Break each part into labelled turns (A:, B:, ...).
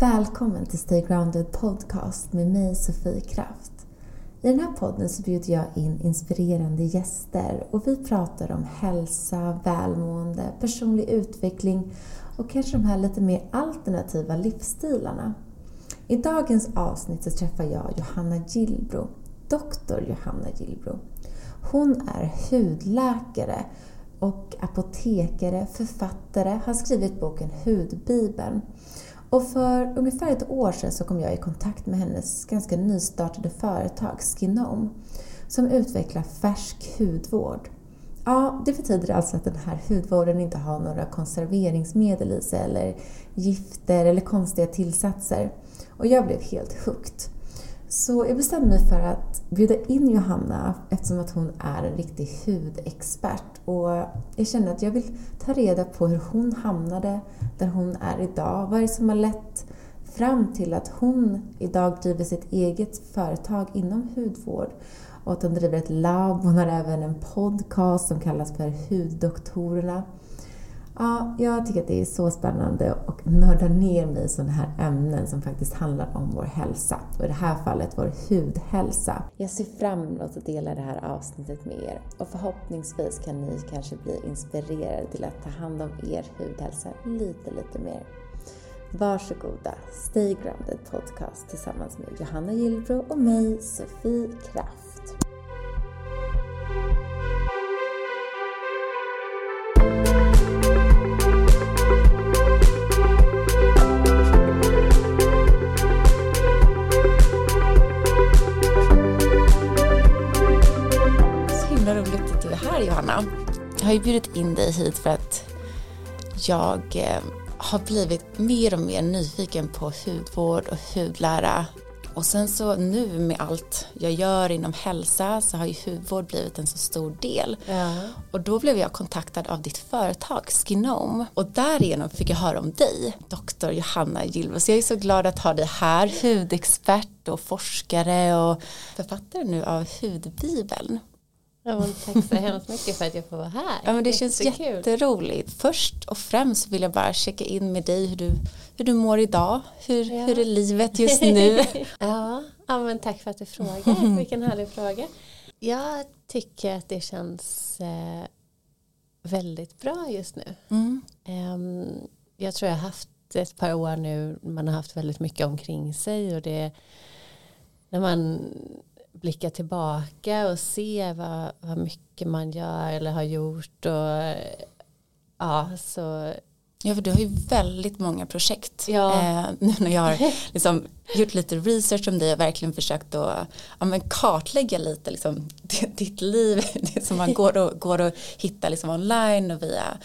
A: Välkommen till Stay Grounded Podcast med mig Sofie Kraft. I den här podden så bjuder jag in inspirerande gäster och vi pratar om hälsa, välmående, personlig utveckling och kanske de här lite mer alternativa livsstilarna. I dagens avsnitt så träffar jag Johanna Gillbro, doktor Johanna Gillbro. Hon är hudläkare och apotekare, författare, har skrivit boken Hudbibeln. Och för ungefär ett år sedan så kom jag i kontakt med hennes ganska nystartade företag Skinome som utvecklar färsk hudvård. Ja, det betyder alltså att den här hudvården inte har några konserveringsmedel i sig eller gifter eller konstiga tillsatser. Och jag blev helt hooked. Så jag bestämde mig för att bjuda in Johanna eftersom att hon är en riktig hudexpert. Och jag kände att jag vill ta reda på hur hon hamnade där hon är idag. Vad är det som har lett fram till att hon idag driver sitt eget företag inom hudvård och att hon driver ett labb. Hon har även en podcast som kallas för Huddoktorerna. Ja, jag tycker att det är så spännande att nörda ner mig i sådana här ämnen som faktiskt handlar om vår hälsa. Och i det här fallet vår hudhälsa. Jag ser fram emot att dela det här avsnittet med er och förhoppningsvis kan ni kanske bli inspirerade till att ta hand om er hudhälsa lite, lite mer. Varsågoda, Stay Grounded Podcast tillsammans med Johanna Gillbro och mig, Sofie Kraft. Johanna. Jag har ju bjudit in dig hit för att jag eh, har blivit mer och mer nyfiken på hudvård och hudlära. Och sen så nu med allt jag gör inom hälsa så har ju hudvård blivit en så stor del.
B: Ja.
A: Och då blev jag kontaktad av ditt företag Skinome och därigenom fick jag höra om dig, doktor Johanna. Så jag är så glad att ha dig här, hudexpert och forskare och författare nu av Hudbibeln.
B: Ja, tack så hemskt mycket för att jag får vara här.
A: Ja men det känns
B: Jättekul.
A: jätteroligt. Först och främst vill jag bara checka in med dig hur du, hur du mår idag. Hur,
B: Ja.
A: hur är livet just nu?
B: ja, ja, men tack för att du frågar. Vilken härlig fråga. Jag tycker att det känns eh, väldigt bra just nu.
A: Mm.
B: Ehm, jag tror jag har haft ett par år nu, man har haft väldigt mycket omkring sig och det när man blickar tillbaka och ser vad, vad mycket man gör eller har gjort och ja, så
A: Ja för du har ju väldigt många projekt.
B: Ja.
A: Eh, nu när jag har liksom gjort lite research om dig och verkligen försökt att ja, men kartlägga lite liksom, ditt liv. Det som man går och, går och hittar liksom online och via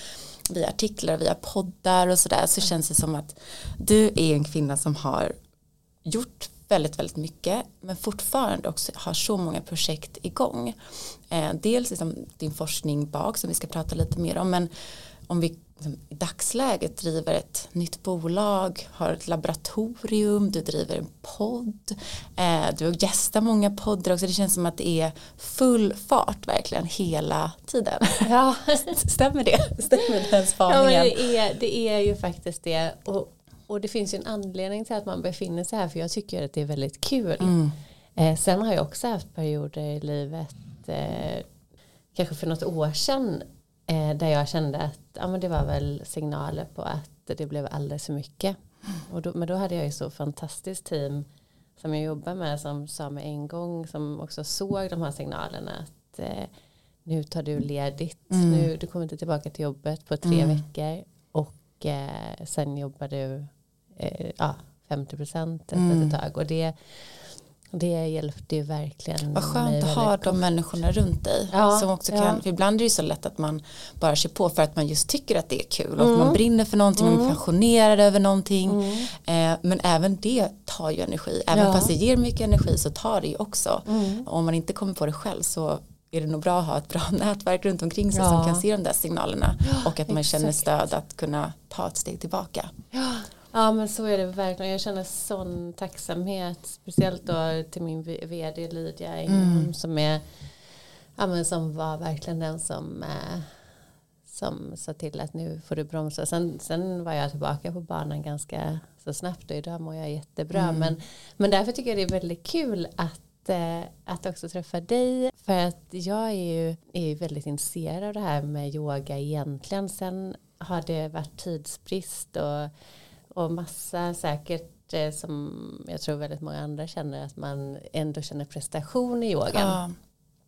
A: via artiklar och via poddar och sådär så känns det som att du är en kvinna som har gjort väldigt, väldigt mycket men fortfarande också har så många projekt igång. Eh, dels liksom din forskning bak som vi ska prata lite mer om men om vi liksom, i dagsläget driver ett nytt bolag, har ett laboratorium, du driver en podd, eh, du gästar många poddar också, det känns som att det är full fart verkligen hela tiden.
B: ja,
A: Stämmer det? Stämmer den
B: ja
A: spaningen?
B: det, är, det är ju faktiskt det och, och det finns ju en anledning till att man befinner sig här för jag tycker att det är väldigt kul.
A: Mm.
B: Eh, sen har jag också haft perioder i livet, eh, kanske för något år sedan, eh, där jag kände att ja, men det var väl signaler på att det blev alldeles för mycket. Och då, men då hade jag ju så fantastiskt team som jag jobbar med som sa med en gång, som också såg de här signalerna att eh, nu tar du ledigt,
A: Mm.
B: nu, du kommer inte tillbaka till jobbet på tre
A: Mm.
B: veckor och eh, sen jobbar du eh, ja, 50 procent
A: Mm.
B: ett tag och det det hjälpte ju verkligen
A: Vad skönt att ha de människorna runt dig.
B: Ja,
A: som också
B: ja.
A: kan, för ibland är det ju så lätt att man bara kör på för att man just tycker att det är kul och
B: Mm.
A: att man brinner för någonting och man är
B: Mm.
A: passionerad över någonting.
B: Mm.
A: Eh, men även det tar ju energi. Även
B: Ja.
A: fast det ger mycket energi så tar det ju också.
B: Mm.
A: Om man inte kommer på det själv så är det nog bra att ha ett bra nätverk runt omkring sig
B: Ja.
A: som kan se de där signalerna och att man känner
B: exakt.
A: stöd att kunna ta ett steg tillbaka.
B: Ja men så är det verkligen. Jag känner sån tacksamhet. Speciellt då till min vd Lydia
A: Mm.
B: som är ja, men som var verkligen den som, eh, som sa till att nu får du bromsa. Sen, sen var jag tillbaka på banan ganska så snabbt och idag mår jag jättebra. Mm. Men, men därför tycker jag det är väldigt kul att, eh, att också träffa dig. För att jag är ju, är ju väldigt intresserad av det här med yoga egentligen. Sen har det varit tidsbrist och, och massa säkert eh, som jag tror väldigt många andra känner att man ändå känner prestation i yogan. Ja.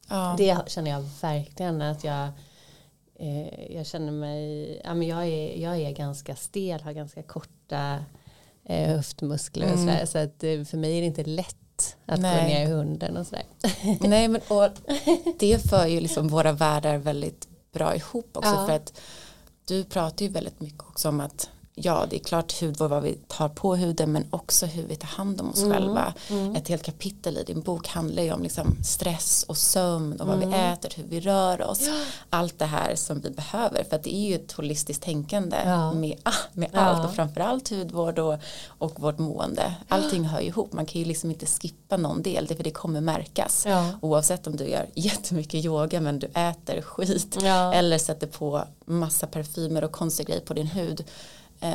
B: Ja. Det känner jag verkligen att jag eh, jag känner mig, ja, men jag, är, jag är ganska stel, har ganska korta eh, höftmuskler och mm. sådär. Så att eh, för mig är det inte lätt att Nej. gå ner i hunden och sådär.
A: Nej men och det för ju liksom våra världar väldigt bra ihop också ja. för att du pratar ju väldigt mycket också om att ja det är klart hudvård vad vi tar på huden men också hur vi tar hand om oss mm. själva. Mm. Ett helt kapitel i din bok handlar ju om liksom stress och sömn och vad mm. vi äter, hur vi rör oss. Ja. Allt det här som vi behöver för att det är ju ett holistiskt tänkande ja. med, ah, med ja. allt och framförallt hudvård och, och vårt mående. Allting hör ju ihop, man kan ju liksom inte skippa någon del för det kommer märkas. Oavsett om du gör jättemycket yoga men du äter skit eller sätter på massa parfymer och konstiga grejer på din hud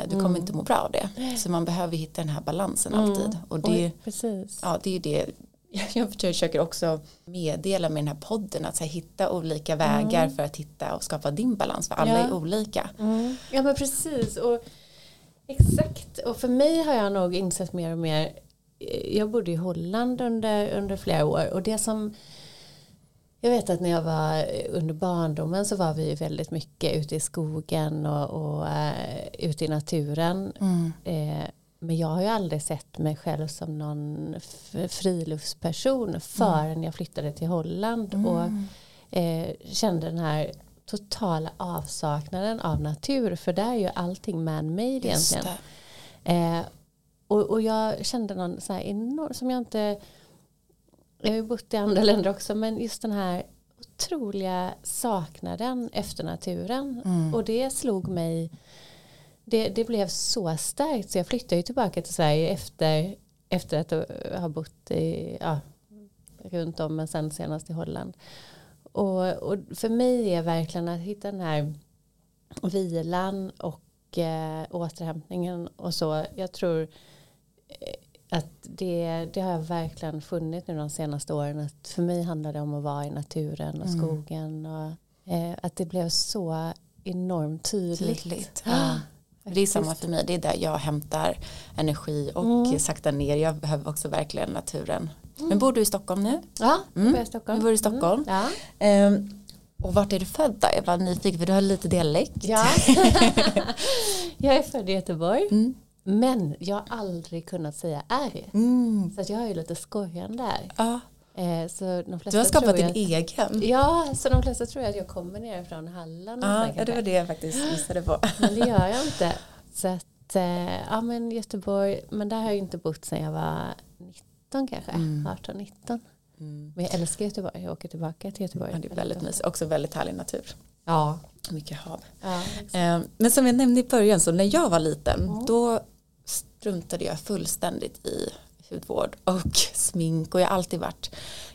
A: du kommer mm. inte må bra av det. Så man behöver hitta den här balansen mm. alltid. Och det, Oj, precis. Ja, det är det jag försöker också meddela med den här podden att här, hitta olika vägar mm. för att hitta och skapa din balans för alla ja. är olika.
B: Mm. Ja men precis och exakt och för mig har jag nog insett mer och mer jag bodde i Holland under, under flera år och det som jag vet att när jag var under barndomen så var vi väldigt mycket ute i skogen och, och uh, ute i naturen. Mm. Eh, men jag har ju aldrig sett mig själv som någon friluftsperson förrän mm. jag flyttade till Holland mm. och eh, kände den här totala avsaknaden av natur för där är ju allting man-made egentligen. Eh, och, och jag kände någon så här enorm, som jag inte jag har ju bott i andra länder också men just den här otroliga saknaden efter naturen. Mm. och det slog mig det, det blev så starkt. Så jag flyttade ju tillbaka till Sverige efter, efter att ha bott i, ja, runt om men sen senast i Holland. Och, och för mig är verkligen att hitta den här vilan och äh, återhämtningen och så. Jag tror eh, att det, det har jag verkligen funnit nu de senaste åren. Att för mig handlar det om att vara i naturen och mm. skogen. Och, eh, att det blev så enormt tydligt. tydligt.
A: Ja. Det är samma för mig, det är där jag hämtar energi och mm. sakta ner. Jag behöver också verkligen naturen. Mm. Men bor du i Stockholm nu?
B: Ja, jag bor i Stockholm.
A: Du bor i Stockholm. Mm. Ja. Um, och vart är du född då? Jag var nyfiken för du har lite dialekt. Ja.
B: jag är född i Göteborg. Mm. Men jag har aldrig kunnat säga R. Mm. Så att jag är ju lite skojande där. Ja.
A: Eh, så de flesta du har skapat din
B: att,
A: egen.
B: Ja, så de flesta tror att jag kommer ner från Halland.
A: Ja, ja det var det jag faktiskt gissade på.
B: Men det gör jag inte. Så att, eh, ja men Göteborg, men där har jag inte bott sedan jag var 19 kanske, mm. 18-19. Mm. Men jag älskar Göteborg, jag åker tillbaka till Göteborg.
A: Ja, det är väldigt mysigt, också väldigt härlig natur. Ja. Mycket hav. Ja, eh, men som jag nämnde i början så när jag var liten mm. då struntade jag fullständigt i hudvård och smink. Och jag har alltid varit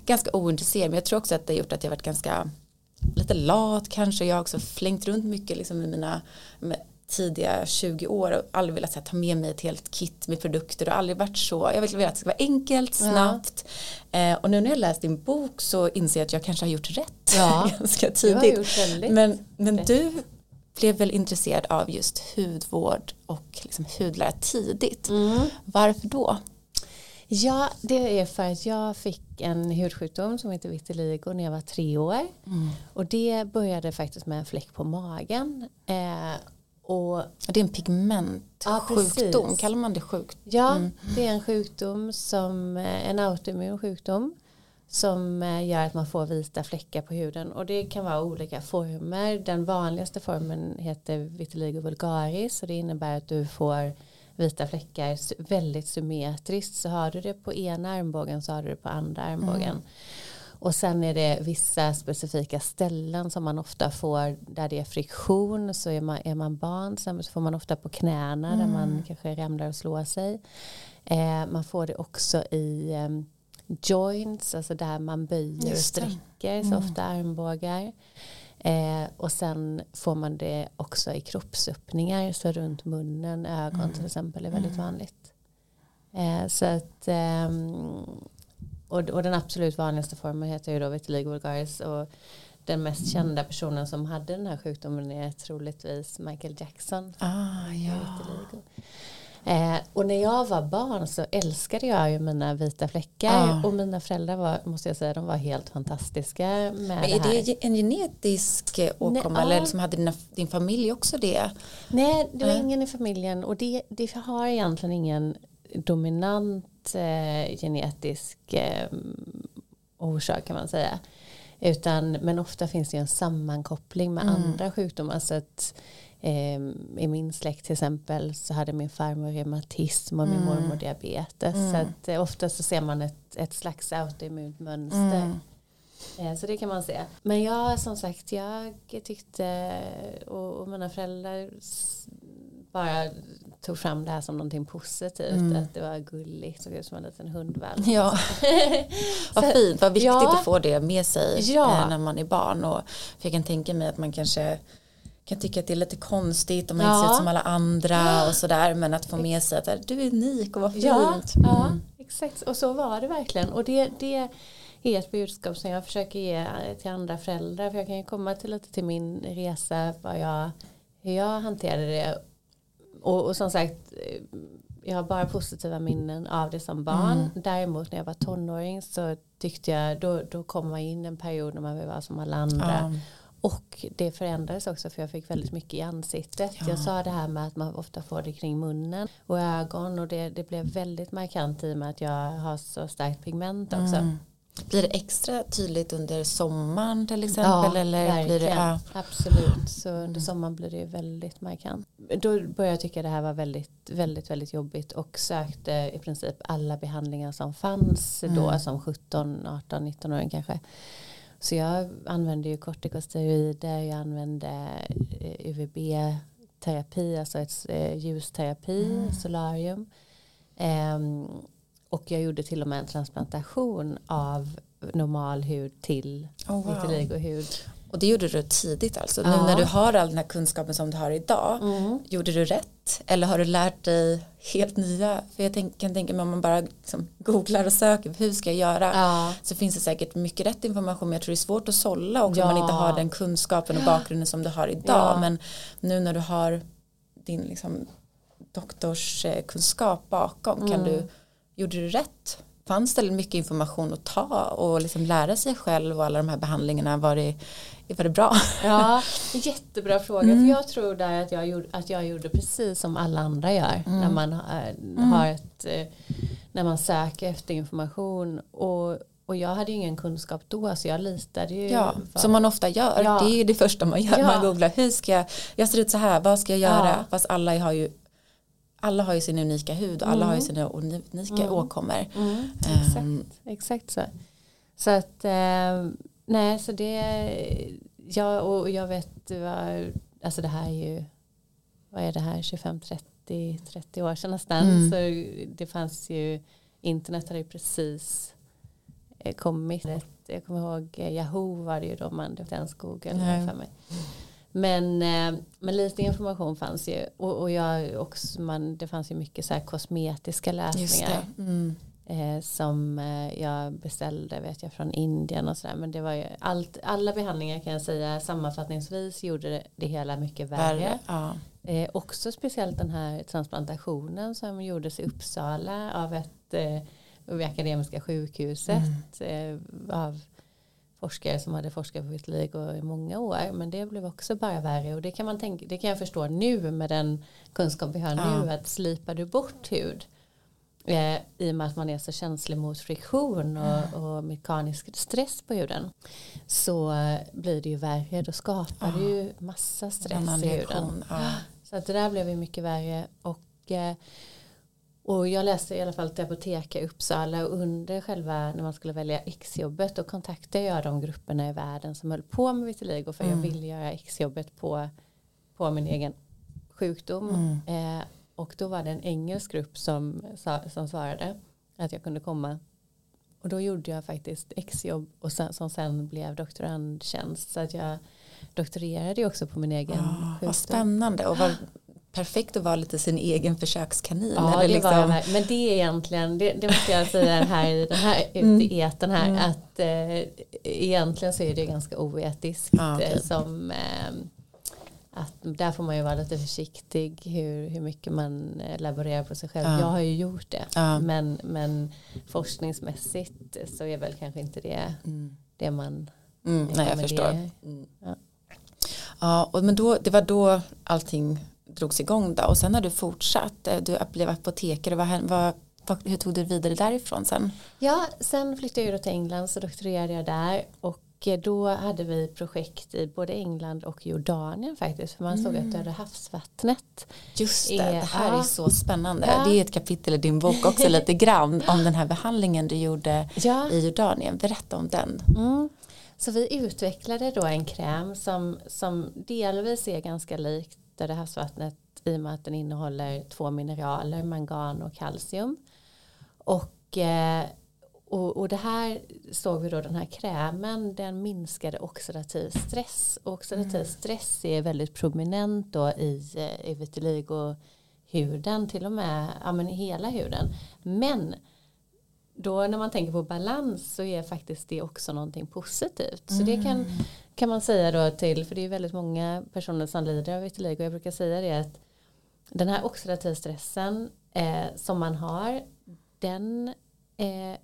A: ganska ointresserad men jag tror också att det har gjort att jag varit ganska lite lat kanske. Jag har också flängt runt mycket liksom i mina tidiga 20 år och aldrig velat här, ta med mig ett helt kit med produkter. Och aldrig varit så. Jag vill att det ska vara enkelt, snabbt. Ja. eh, och nu när jag läst din bok så inser jag att jag kanske har gjort rätt ja. ganska tidigt. men, men du blev väl intresserad av just hudvård och liksom hudlära tidigt. Mm. Varför då?
B: Ja, det är för att jag fick en hudsjukdom som heter vitiligo när jag var tre år. Mm. Och det började faktiskt med en fläck på magen. Eh,
A: och, det är en pigmentsjukdom, ja, kallar man det sjukt?
B: Ja, mm. det är en sjukdom som, en autoimmun sjukdom som eh, gör att man får vita fläckar på huden och det kan vara olika former. Den vanligaste formen heter vitiligo vulgaris och det innebär att du får vita fläckar väldigt symmetriskt så har du det på ena armbågen så har du det på andra armbågen. Mm. Och sen är det vissa specifika ställen som man ofta får där det är friktion så är man, är man barn så får man ofta på knäna mm. där man mm. kanske ramlar och slår sig. Eh, man får det också i eh, joints, alltså där man böjer och sträcker, mm. så ofta armbågar. Eh, och sen får man det också i kroppsöppningar, så runt munnen, ögon mm. till exempel är väldigt mm. vanligt. Eh, så att, eh, och, och, den absolut vanligaste formen heter ju då vitiligo vulgaris och den mest kända personen som hade den här sjukdomen är troligtvis Michael Jackson.
A: Ah, ja.
B: Eh, och när jag var barn så älskade jag ju mina vita fläckar ah. och mina föräldrar var, måste jag säga, de var helt fantastiska med Men
A: är
B: det,
A: det en genetisk åkomma eller liksom hade dina, din familj också det?
B: Nej, det var mm. ingen i familjen och det, det har egentligen ingen dominant eh, genetisk eh, orsak kan man säga. Utan, men ofta finns det en sammankoppling med mm. andra sjukdomar. Så att, I min släkt till exempel så hade min farmor reumatism och min mm. mormor diabetes. Mm. Så att, eh, ofta så ser man ett, ett slags autoimmunt mönster. Mm. Eh, så det kan man se. Men jag som sagt, jag tyckte och, och mina föräldrar bara tog fram det här som någonting positivt. Mm. Att det var gulligt, såg ut som en liten hundvalp.
A: Ja. vad fint, vad viktigt ja. att få det med sig ja. Eh, när man är barn. Och jag kan tänka mig att man kanske kan tycka att det är lite konstigt om man ja. inte ser ut som alla andra och sådär. Men att få med sig att du är unik och vad fint.
B: Ja, ja mm. exakt. Och så var det verkligen. Och det, det är ett budskap som jag försöker ge till andra föräldrar. För jag kan ju komma till lite till min resa, vad jag, hur jag hanterade det och, och som sagt jag har bara positiva minnen av det som barn. Mm. Däremot när jag var tonåring så tyckte jag då, då kom man in en period när man vill vara som alla andra. Mm. Och det förändrades också för jag fick väldigt mycket i ansiktet. Ja. Jag sa det här med att man ofta får det kring munnen och ögon och det, det blev väldigt markant i och med att jag har så starkt pigment också. Mm.
A: Blir det extra tydligt under sommaren till exempel?
B: Ja,
A: eller
B: verkligen. Blir det, ja. Absolut, så under mm. sommaren blir det väldigt markant. Då började jag tycka det här var väldigt, väldigt, väldigt jobbigt och sökte i princip alla behandlingar som fanns mm. då som 17, 18, 19-åring kanske. Så jag använde ju kortikosteroider, jag använde eh, UVB-terapi, alltså ett eh, ljusterapi, mm. solarium. Um, och jag gjorde till och med en transplantation av normal hud till oh, wow.
A: Och det gjorde du tidigt alltså? Ja. Nu när du har all den här kunskapen som du har idag, mm. gjorde du rätt? Eller har du lärt dig helt nya? För jag tänk, kan tänka mig om man bara liksom googlar och söker, hur ska jag göra? Ja. Så finns det säkert mycket rätt information, men jag tror det är svårt att sålla också ja. om man inte har den kunskapen och bakgrunden som du har idag. Men nu när du har din liksom, doktorskunskap bakom, mm. kan du gjorde du rätt? Fanns det mycket information att ta och liksom lära sig själv och alla de här behandlingarna? Var det, var det bra?
B: Ja, jättebra fråga. Mm. För jag tror där att jag, gjorde, att jag gjorde precis som alla andra gör. Mm. När man mm. har ett, eh, när man söker efter information. Och, och jag hade ingen kunskap då så jag litade ju.
A: Ja, för... som man ofta gör. Ja. Det är det första man gör. Ja. Man googlar, hur ska jag, jag ser ut så här, vad ska jag göra? Ja. Fast alla har ju alla har ju sin unika hud och alla har ju mm. sina unika mm. åkommor.
B: Mm. Exakt, um, exakt så. Så att eh, nej så det ja och jag vet vad alltså det här är ju vad är det här 25 30 30 år sedan nästan mm. så det fanns ju internet hade ju precis eh, kommit jag kommer ihåg eh, Yahoo var det ju då man det ens Google för mig. Men, eh, men lite information fanns ju och, och jag också, man, det fanns ju mycket så kosmetiska lösningar. Mm. Eh, som eh, jag beställde vet jag från Indien och sådär men det var ju allt, alla behandlingar kan jag säga sammanfattningsvis gjorde det, det hela mycket värre. värre ja. eh, också speciellt den här transplantationen som gjordes i Uppsala av ett eh, vid Akademiska sjukhuset mm. eh, av forskare som hade forskat på vitiligo i många år men det blev också bara värre och det kan man tänka det kan jag förstå nu med den kunskap vi har ja. nu att slipar du bort hud eh, i och med att man är så känslig mot friktion och, och mekanisk stress på huden så blir det ju värre då skapar ja. det ju massa stress i huden ja. så att det där blev ju mycket värre och eh, och jag läste i alla fall till Apoteka i Uppsala och under själva när man skulle välja exjobbet då kontaktade jag de grupperna i världen som höll på med vitiligo för mm. jag ville göra exjobbet på, på min egen sjukdom. Mm. Eh, och då var det en engelsk grupp som, som svarade att jag kunde komma. Och då gjorde jag faktiskt exjobb och sen, som sen blev doktorandtjänst. Så att jag doktorerade också på min egen
A: ah,
B: sjukdom.
A: Vad spännande och vad perfekt att vara lite sin egen försökskanin.
B: Ja, det
A: liksom...
B: var det men det är egentligen, det, det måste jag säga här i den här mm. eten här, mm. att eh, egentligen så är det ganska oetiskt ah, okay. som eh, att där får man ju vara lite försiktig hur, hur mycket man eh, laborerar på sig själv. Ja. Jag har ju gjort det. Ja. Men, men forskningsmässigt så är väl kanske inte det mm. det man
A: mm, Nej jag förstår. Mm. Ja. ja, och men då, det var då allting drogs igång då och sen har du fortsatt. Eh, du blev apotekare. Vad, vad, vad, hur tog du vidare därifrån sen?
B: Ja, sen flyttade jag till England så doktorerade jag där och Eh, då hade vi projekt i både England och Jordanien faktiskt. För man såg mm. att Döda havsvattnet.
A: Just det, är, det här ja. är så spännande. Ja. Det är ett kapitel i din bok också lite grann om den här behandlingen du gjorde ja. i Jordanien. Berätta om den.
B: Mm. Så vi utvecklade då en kräm som, som delvis är ganska likt Döda havsvattnet i och med att den innehåller två mineraler, mangan och kalcium. Och eh, och, och det här såg vi då den här krämen den minskade oxidativ stress. Och oxidativ mm. stress är väldigt prominent då i, eh, i vitiligo huden till och med ja, men hela huden. Men då när man tänker på balans så är faktiskt det också någonting positivt. Så det kan, mm. kan man säga då till, för det är väldigt många personer som lider av vitiligo. Jag brukar säga det att den här oxidativ stressen eh, som man har den eh,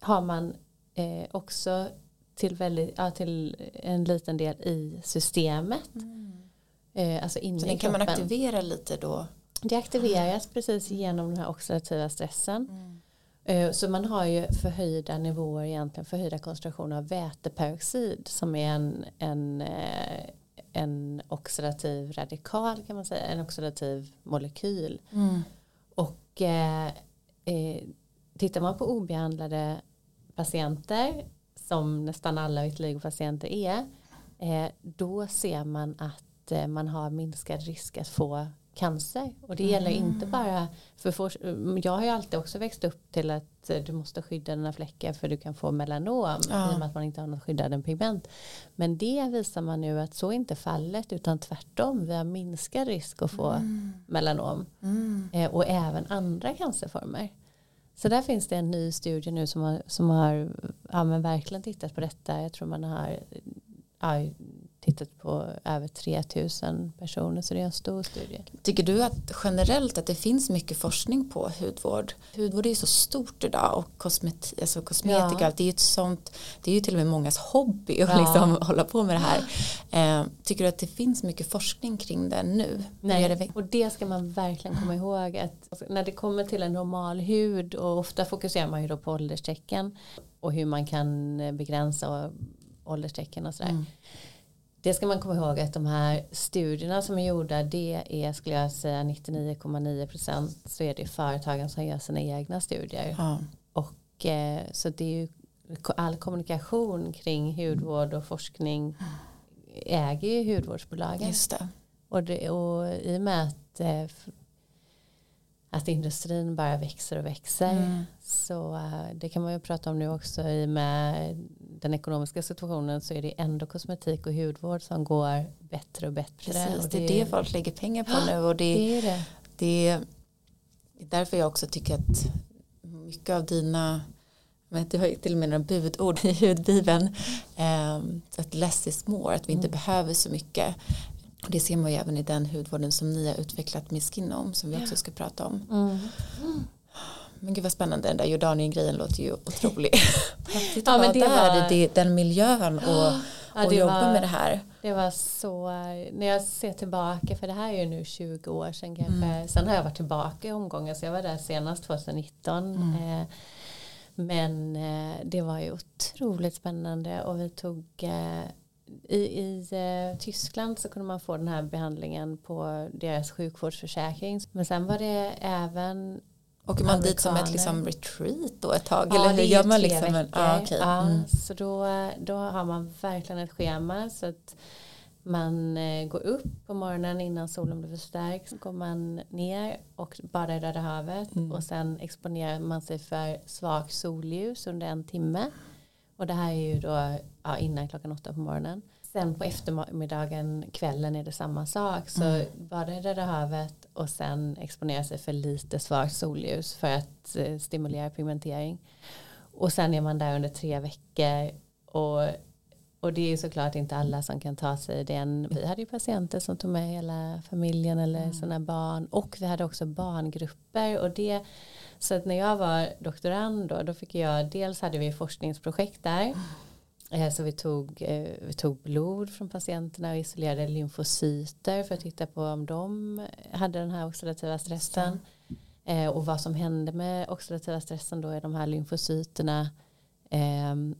B: har man eh, också till, väldigt, ja, till en liten del i systemet. Mm.
A: Eh, alltså inne Så den kan man aktivera lite då?
B: Det aktiveras mm. precis genom den här oxidativa stressen. Mm. Eh, så man har ju förhöjda nivåer egentligen, förhöjda koncentrationer av väteperoxid som är en, en, eh, en oxidativ radikal kan man säga, en oxidativ molekyl. Mm. Och eh, eh, tittar man på obehandlade patienter som nästan alla vitiligo-patienter är eh, då ser man att man har minskad risk att få cancer och det gäller mm. inte bara för, for, jag har ju alltid också växt upp till att eh, du måste skydda dina fläckar för du kan få melanom ja. i och med att man inte har något skyddande pigment men det visar man nu att så är inte fallet utan tvärtom vi har minskad risk att få mm. melanom mm. och även andra cancerformer så där finns det en ny studie nu som har, som har ja, verkligen tittat på detta. Jag tror man har ja, tittat på över 3000 personer så det är en stor studie.
A: Tycker du att generellt att det finns mycket forskning på hudvård? Hudvård är ju så stort idag och kosmet, alltså kosmetika, ja. det är ju ett sånt, det är ju till och med mångas hobby att ja. liksom hålla på med det här. Eh, tycker du att det finns mycket forskning kring det nu?
B: Nej, det och det ska man verkligen komma ihåg att när det kommer till en normal hud och ofta fokuserar man ju då på ålderstecken och hur man kan begränsa ålderstecken och sådär. Mm det ska man komma ihåg att de här studierna som är gjorda det är skulle jag säga 99,9 procent så är det företagen som gör sina egna studier. Ja. Och eh, så det är ju all kommunikation kring hudvård och forskning äger ju hudvårdsbolagen.
A: Just det.
B: Och, det, och i och med att eh, att industrin bara växer och växer. Mm. Så uh, det kan man ju prata om nu också i med den ekonomiska situationen så är det ändå kosmetik och hudvård som går bättre och bättre.
A: Precis, och det, det är det folk lägger pengar på nu och det, det, är det. det är därför jag också tycker att mycket av dina men det har ju till och med några budord i hudbibeln. Eh, att less is more, att vi inte mm. behöver så mycket. Det ser man ju även i den hudvården som ni har utvecklat med Skinom som vi också ska prata om. Mm. Men gud vad spännande, den där Jordanien-grejen låter ju otrolig. ja, men det där var... i den miljön och, ja, och jobba var, med det här.
B: Det var så, när jag ser tillbaka, för det här är ju nu 20 år sedan kanske. Mm. Sen har jag varit tillbaka i omgångar, så jag var där senast 2019. Mm. Eh, men eh, det var ju otroligt spännande och vi tog eh, i, i eh, Tyskland så kunde man få den här behandlingen på deras sjukvårdsförsäkring. Men sen var det även
A: Åker man dit som ett liksom retreat då ett tag? Ja, eller hur gör man liksom? En,
B: ah, okay. ja, mm. Så då, då har man verkligen ett schema så att man eh, går upp på morgonen innan solen blir för stark. Så går man ner och badar i Röda havet mm. och sen exponerar man sig för svagt solljus under en timme. Och det här är ju då ja, innan klockan åtta på morgonen. sen på eftermiddagen, kvällen är det samma sak. Så mm. bada i Röda havet och sen exponera sig för lite svagt solljus för att eh, stimulera pigmentering. Och sen är man där under tre veckor och och det är såklart inte alla som kan ta sig den. Vi hade ju patienter som tog med hela familjen eller mm. sina barn. Och vi hade också barngrupper. Och det, så att när jag var doktorand då, då fick jag, dels hade vi forskningsprojekt där. Mm. Så vi tog, eh, vi tog blod från patienterna och isolerade lymfocyter för att titta på om de hade den här oxidativa stressen. Mm. Och vad som hände med oxidativa stressen då är de här lymfocyterna ehm,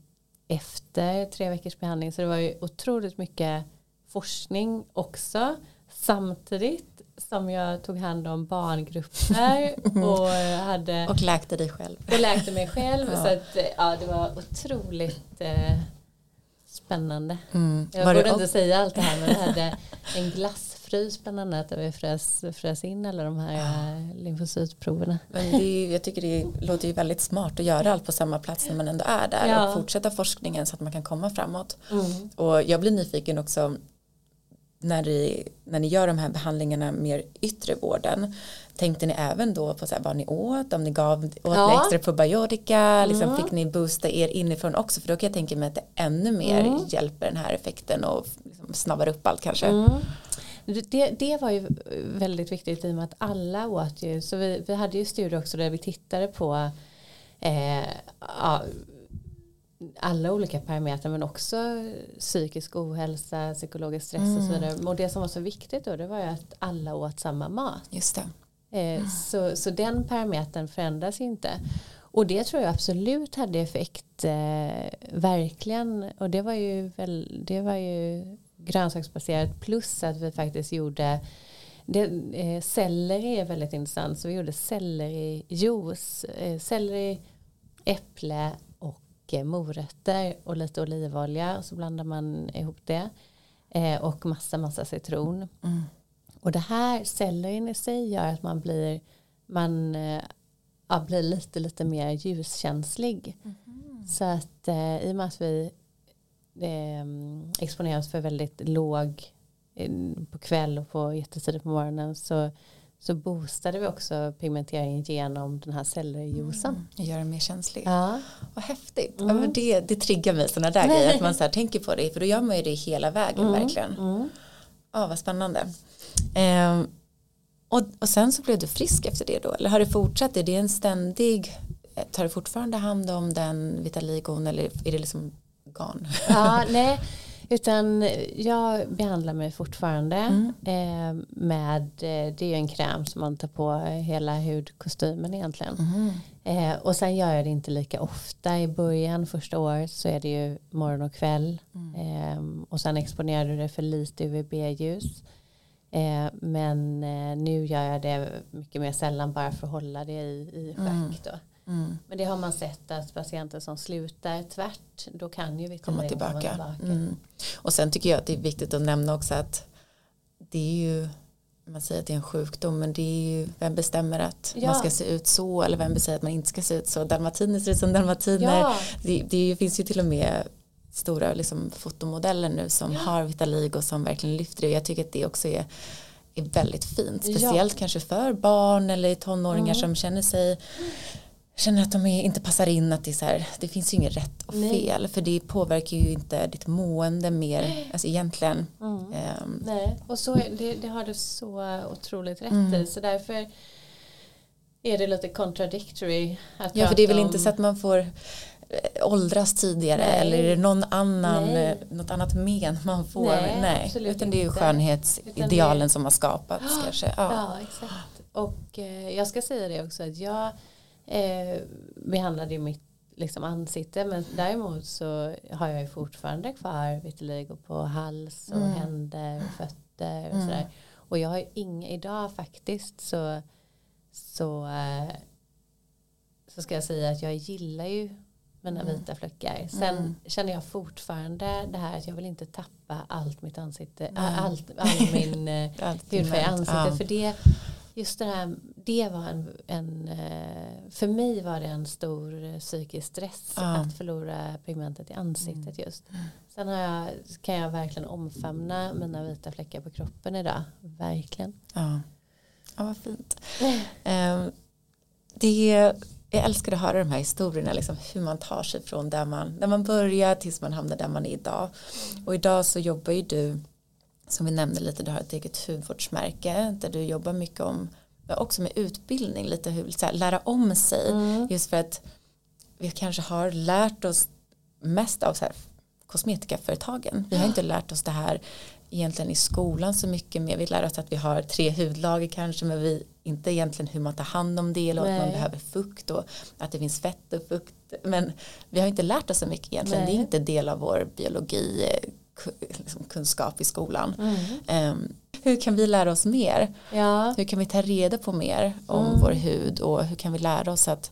B: efter tre veckors behandling. Så det var ju otroligt mycket forskning också. Samtidigt som jag tog hand om barngrupper och hade
A: och läkte dig själv.
B: Och läkte mig själv. ja. Så att, ja, det var otroligt eh, spännande. Mm. Jag borde inte säga allt det här men jag hade en glass frys bland annat där vi frös, frös in alla de här ja. lymfocytproverna.
A: Men det är, jag tycker det låter ju väldigt smart att göra allt på samma plats när man ändå är där ja. och fortsätta forskningen så att man kan komma framåt. Mm. Och jag blir nyfiken också när ni, när ni gör de här behandlingarna mer yttre vården tänkte ni även då på så här, vad ni åt om ni gav åt ja. extra probiotika liksom, mm. fick ni boosta er inifrån också för då kan jag tänka mig att det ännu mer mm. hjälper den här effekten och liksom snabbar upp allt kanske mm.
B: Det, det var ju väldigt viktigt i och med att alla åt ju. Så vi, vi hade ju studier också där vi tittade på eh, ja, alla olika parametrar men också psykisk ohälsa, psykologisk stress mm. och så mm. vidare. Och det som var så viktigt då det var ju att alla åt samma mat.
A: Just det.
B: Eh, så, så den parametern förändras inte. Och det tror jag absolut hade effekt, eh, verkligen. Och det var ju, väl, det var ju grönsaksbaserat plus att vi faktiskt gjorde det, eh, selleri är väldigt intressant så vi gjorde sellerijuice, eh, selleri, äpple och eh, morötter och lite olivolja och så blandar man ihop det eh, och massa massa citron. Mm. Och det här sellerin i sig gör att man blir man eh, ja, blir lite lite mer ljuskänslig. Mm. Så att eh, i och med att vi exponeras för väldigt låg eh, på kväll och på jättetidigt på morgonen så, så boostade vi också pigmenteringen genom den här celljuicen. Mm,
A: gör den mer känslig. Ja. Vad häftigt. Mm. Ja, det, det triggar mig sådana där grejer att man så tänker på det för då gör man ju det hela vägen mm. verkligen. Mm. Ja, vad spännande. Eh, och, och sen så blev du frisk efter det då eller har det fortsatt? Är det en ständig tar du fortfarande hand om den vitaligon eller är det liksom organ.
B: Ja, nej, utan jag behandlar mig fortfarande mm. eh, med, eh, det är ju en kräm som man tar på hela hudkostymen egentligen. Mm. Eh, och sen gör jag det inte lika ofta. I början, första året, så är det ju morgon och kväll. Mm. Eh, och sen exponerar du det för lite UVB-ljus. Eh, men eh, nu gör jag det mycket mer sällan bara för att hålla det i, i schack. Mm. Men det har man sett att patienter som slutar tvärt då kan ju vitamin komma tillbaka. Komma tillbaka. Mm.
A: Och sen tycker jag att det är viktigt att nämna också att det är ju man säger att det är en sjukdom men det är ju vem bestämmer att ja. man ska se ut så eller vem bestämmer att man inte ska se ut så dalmatiner ser ut som dalmatiner ja. det, det, finns ju till och med stora liksom, fotomodeller nu som ja. har Vitalig och som verkligen lyfter det jag tycker att det också är, är väldigt fint speciellt kanske för barn eller tonåringar mm. som känner sig känner att de inte passar in att det är så här, det finns ju inget rätt och Nej. fel för det påverkar ju inte ditt mående mer, alltså egentligen. Mm.
B: Um. Nej, och så det, det, har du så otroligt rätt mm. i så därför är det lite contradictory att
A: Ja, för det är väl om... inte så att man får eh, åldras tidigare Nej. eller är det någon annan, Nej. Eh, något annat men man får? Nej, Nej. utan det är ju skönhetsidealen som har skapats ja, kanske. Ja.
B: ja, exakt. Och eh, jag ska säga det också att jag eh, behandlade mitt liksom, ansikte men däremot så har jag ju fortfarande kvar vitiligo på hals och mm. händer och fötter och mm. sådär. Och jag har inga, idag faktiskt så så, eh, så ska jag säga att jag gillar ju mina mm. vita fläckar. Sen mm. känner jag fortfarande det här att jag vill inte tappa allt mitt ansikte, mm. allt, all min eh, hudfärg i ansiktet. Ja. För det, just det här, det var en, en, eh, för mig var det en stor eh, psykisk stress
A: Ja.
B: att förlora pigmentet i ansiktet
A: Mm.
B: just. Sen jag, kan jag verkligen omfamna mina vita fläckar på kroppen idag. Verkligen.
A: Ja, ja vad fint. Ehm, det, jag älskar att höra de här historierna, liksom, hur man tar sig från där man, där man börjar tills man hamnar där man är idag. Och idag så jobbar ju du, som vi nämnde lite, du har ett eget hudvårdsmärke där du jobbar mycket om, också med utbildning, lite hur, så här, lära om sig. Just för att vi kanske har lärt oss mest av så här, kosmetikaföretagen. Vi har inte lärt oss det här egentligen i skolan så mycket mer. Vi lär oss att vi har tre hudlager kanske men vi inte egentligen hur man tar hand om det eller att man behöver fukt och att det finns fett och fukt. Men vi har inte lärt oss så mycket egentligen.
B: Nej.
A: Det är inte del av vår biologi eh, kunskap i skolan.
B: Mm.
A: Ehm, hur kan vi lära oss mer?
B: Ja,
A: Hur kan vi ta reda på mer om
B: Mm.
A: vår hud och hur kan vi lära oss att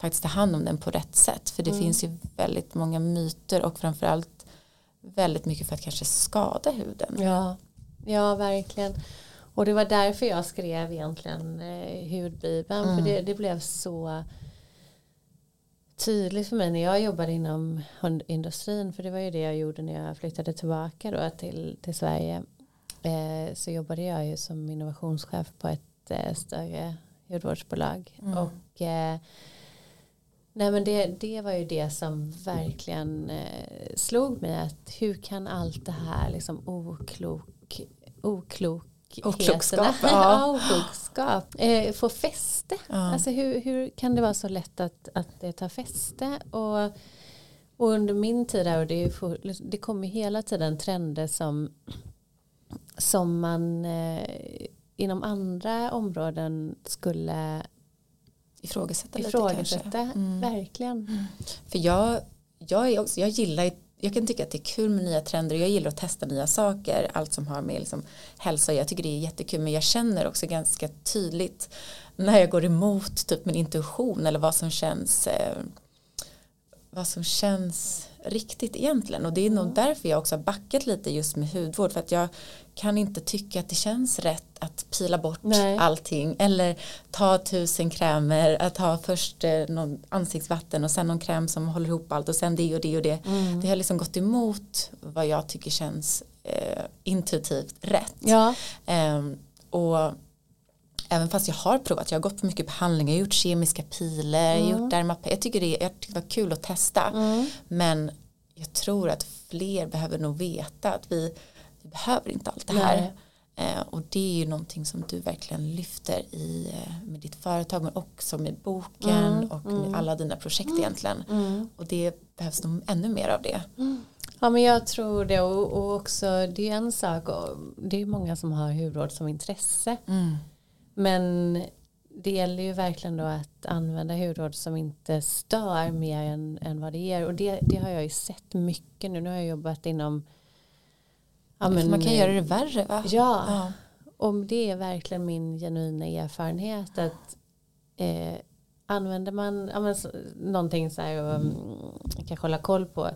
A: faktiskt ta hand om den på rätt sätt? För det
B: Mm.
A: finns ju väldigt många myter och framförallt väldigt mycket för att kanske skada huden.
B: ja, ja, verkligen. Och det var därför jag skrev egentligen eh, hudbibeln.
A: Mm.
B: För det, det blev så tydligt för mig när jag jobbade inom hundindustrin. För det var ju det jag gjorde när jag flyttade tillbaka då till, till Sverige. Eh, så jobbade jag ju som innovationschef på ett eh, större hudvårdsbolag.
A: Mm.
B: Och eh, nej men det, det var ju det som verkligen eh, slog mig. Att hur kan allt det här liksom oklok, oklok
A: Oklokskap,
B: ja. oklokskap eh, få fäste.
A: Ja.
B: Alltså hur, hur kan det vara så lätt att, att det tar fäste? Och, och under min tid där, och det, for, det kommer hela tiden trender som, som man eh, inom andra områden skulle
A: Ifrågasätta lite
B: ifrågasätta.
A: kanske. Mm.
B: Verkligen.
A: För jag, jag, är också, jag gillar jag kan tycka att det är kul med nya trender. Och jag gillar att testa nya saker. Allt som har med liksom hälsa jag tycker det är jättekul. Men jag känner också ganska tydligt när jag går emot typ min intuition eller vad som känns eh, vad som känns riktigt egentligen. Och det är nog därför jag också har backat lite just med hudvård. För att jag kan inte tycka att det känns rätt att pila bort
B: Nej.
A: allting. Eller ta tusen krämer att ha först eh, någon ansiktsvatten och sen någon kräm som håller ihop allt och sen det och det och det. Det har liksom gått emot vad jag tycker känns eh, intuitivt rätt.
B: Ja.
A: Ehm, och även fast jag har provat, jag har gått på mycket behandlingar, jag har gjort kemiska piler, har gjort dermapen, jag tycker det, jag tycker det var kul att testa.
B: Mm.
A: Men jag tror att fler behöver nog veta att vi, vi behöver inte allt det här.
B: Nej.
A: Eh, och det är ju någonting som du verkligen lyfter i eh, med ditt företag men också med boken
B: Mm,
A: och med alla dina projekt egentligen.
B: Mm.
A: Och det behövs nog ännu mer av det.
B: Ja men jag tror det och, och också det är en sak och det är många som har hudvård som intresse men det gäller ju verkligen då att använda hudvård som inte stör mer än, än vad det ger och det, det har jag ju sett mycket nu nu har jag jobbat inom ja, men,
A: man kan göra det värre va?
B: ja,
A: Ja.
B: och det är verkligen min genuina erfarenhet att eh, använder man ja, men, någonting så här och um, kanske hålla koll på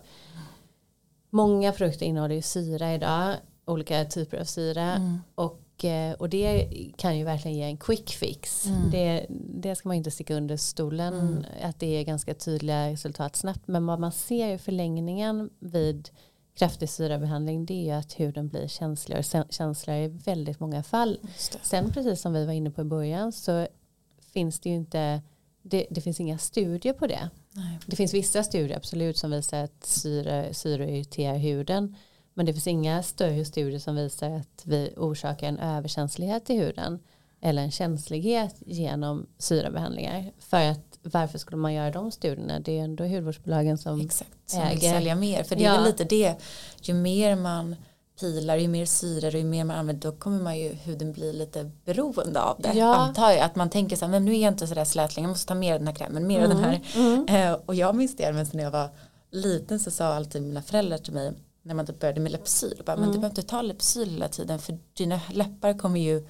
B: många produkter innehåller ju syra idag olika typer av syra
A: Mm.
B: och, eh, och det kan ju verkligen ge en quick fix
A: Mm.
B: det, det ska man inte sticka under stolen att det är ganska tydliga resultat snabbt men vad man ser i förlängningen vid kraftig syrabehandling det är ju att huden blir känsligare och känsligare i väldigt många fall. Sen precis som vi var inne på i början så finns det ju inte det, det finns inga studier på det.
A: Nej.
B: Det finns vissa studier absolut som visar att syre, syre irriterar huden. Men det finns inga större studier som visar att vi orsakar en överkänslighet i huden. Eller en känslighet genom syrabehandlingar. För att varför skulle man göra de studierna? Det är ändå hudvårdsbolagen som
A: Exakt, som vill
B: äger.
A: sälja mer. För det är
B: Ja.
A: väl lite det, ju mer man pilar, ju mer syre och ju mer man använder, då kommer man ju huden bli lite beroende av det.
B: Ja.
A: Antar jag, att man tänker så här, men nu är jag inte sådär slätling, jag måste ta mer av den här krämen, mer av den här. Eh, och jag minns det, men när jag var liten så sa alltid mina föräldrar till mig, när man typ började med Lypsyl, bara, men du behöver inte ta Lypsyl hela tiden, för dina läppar kommer ju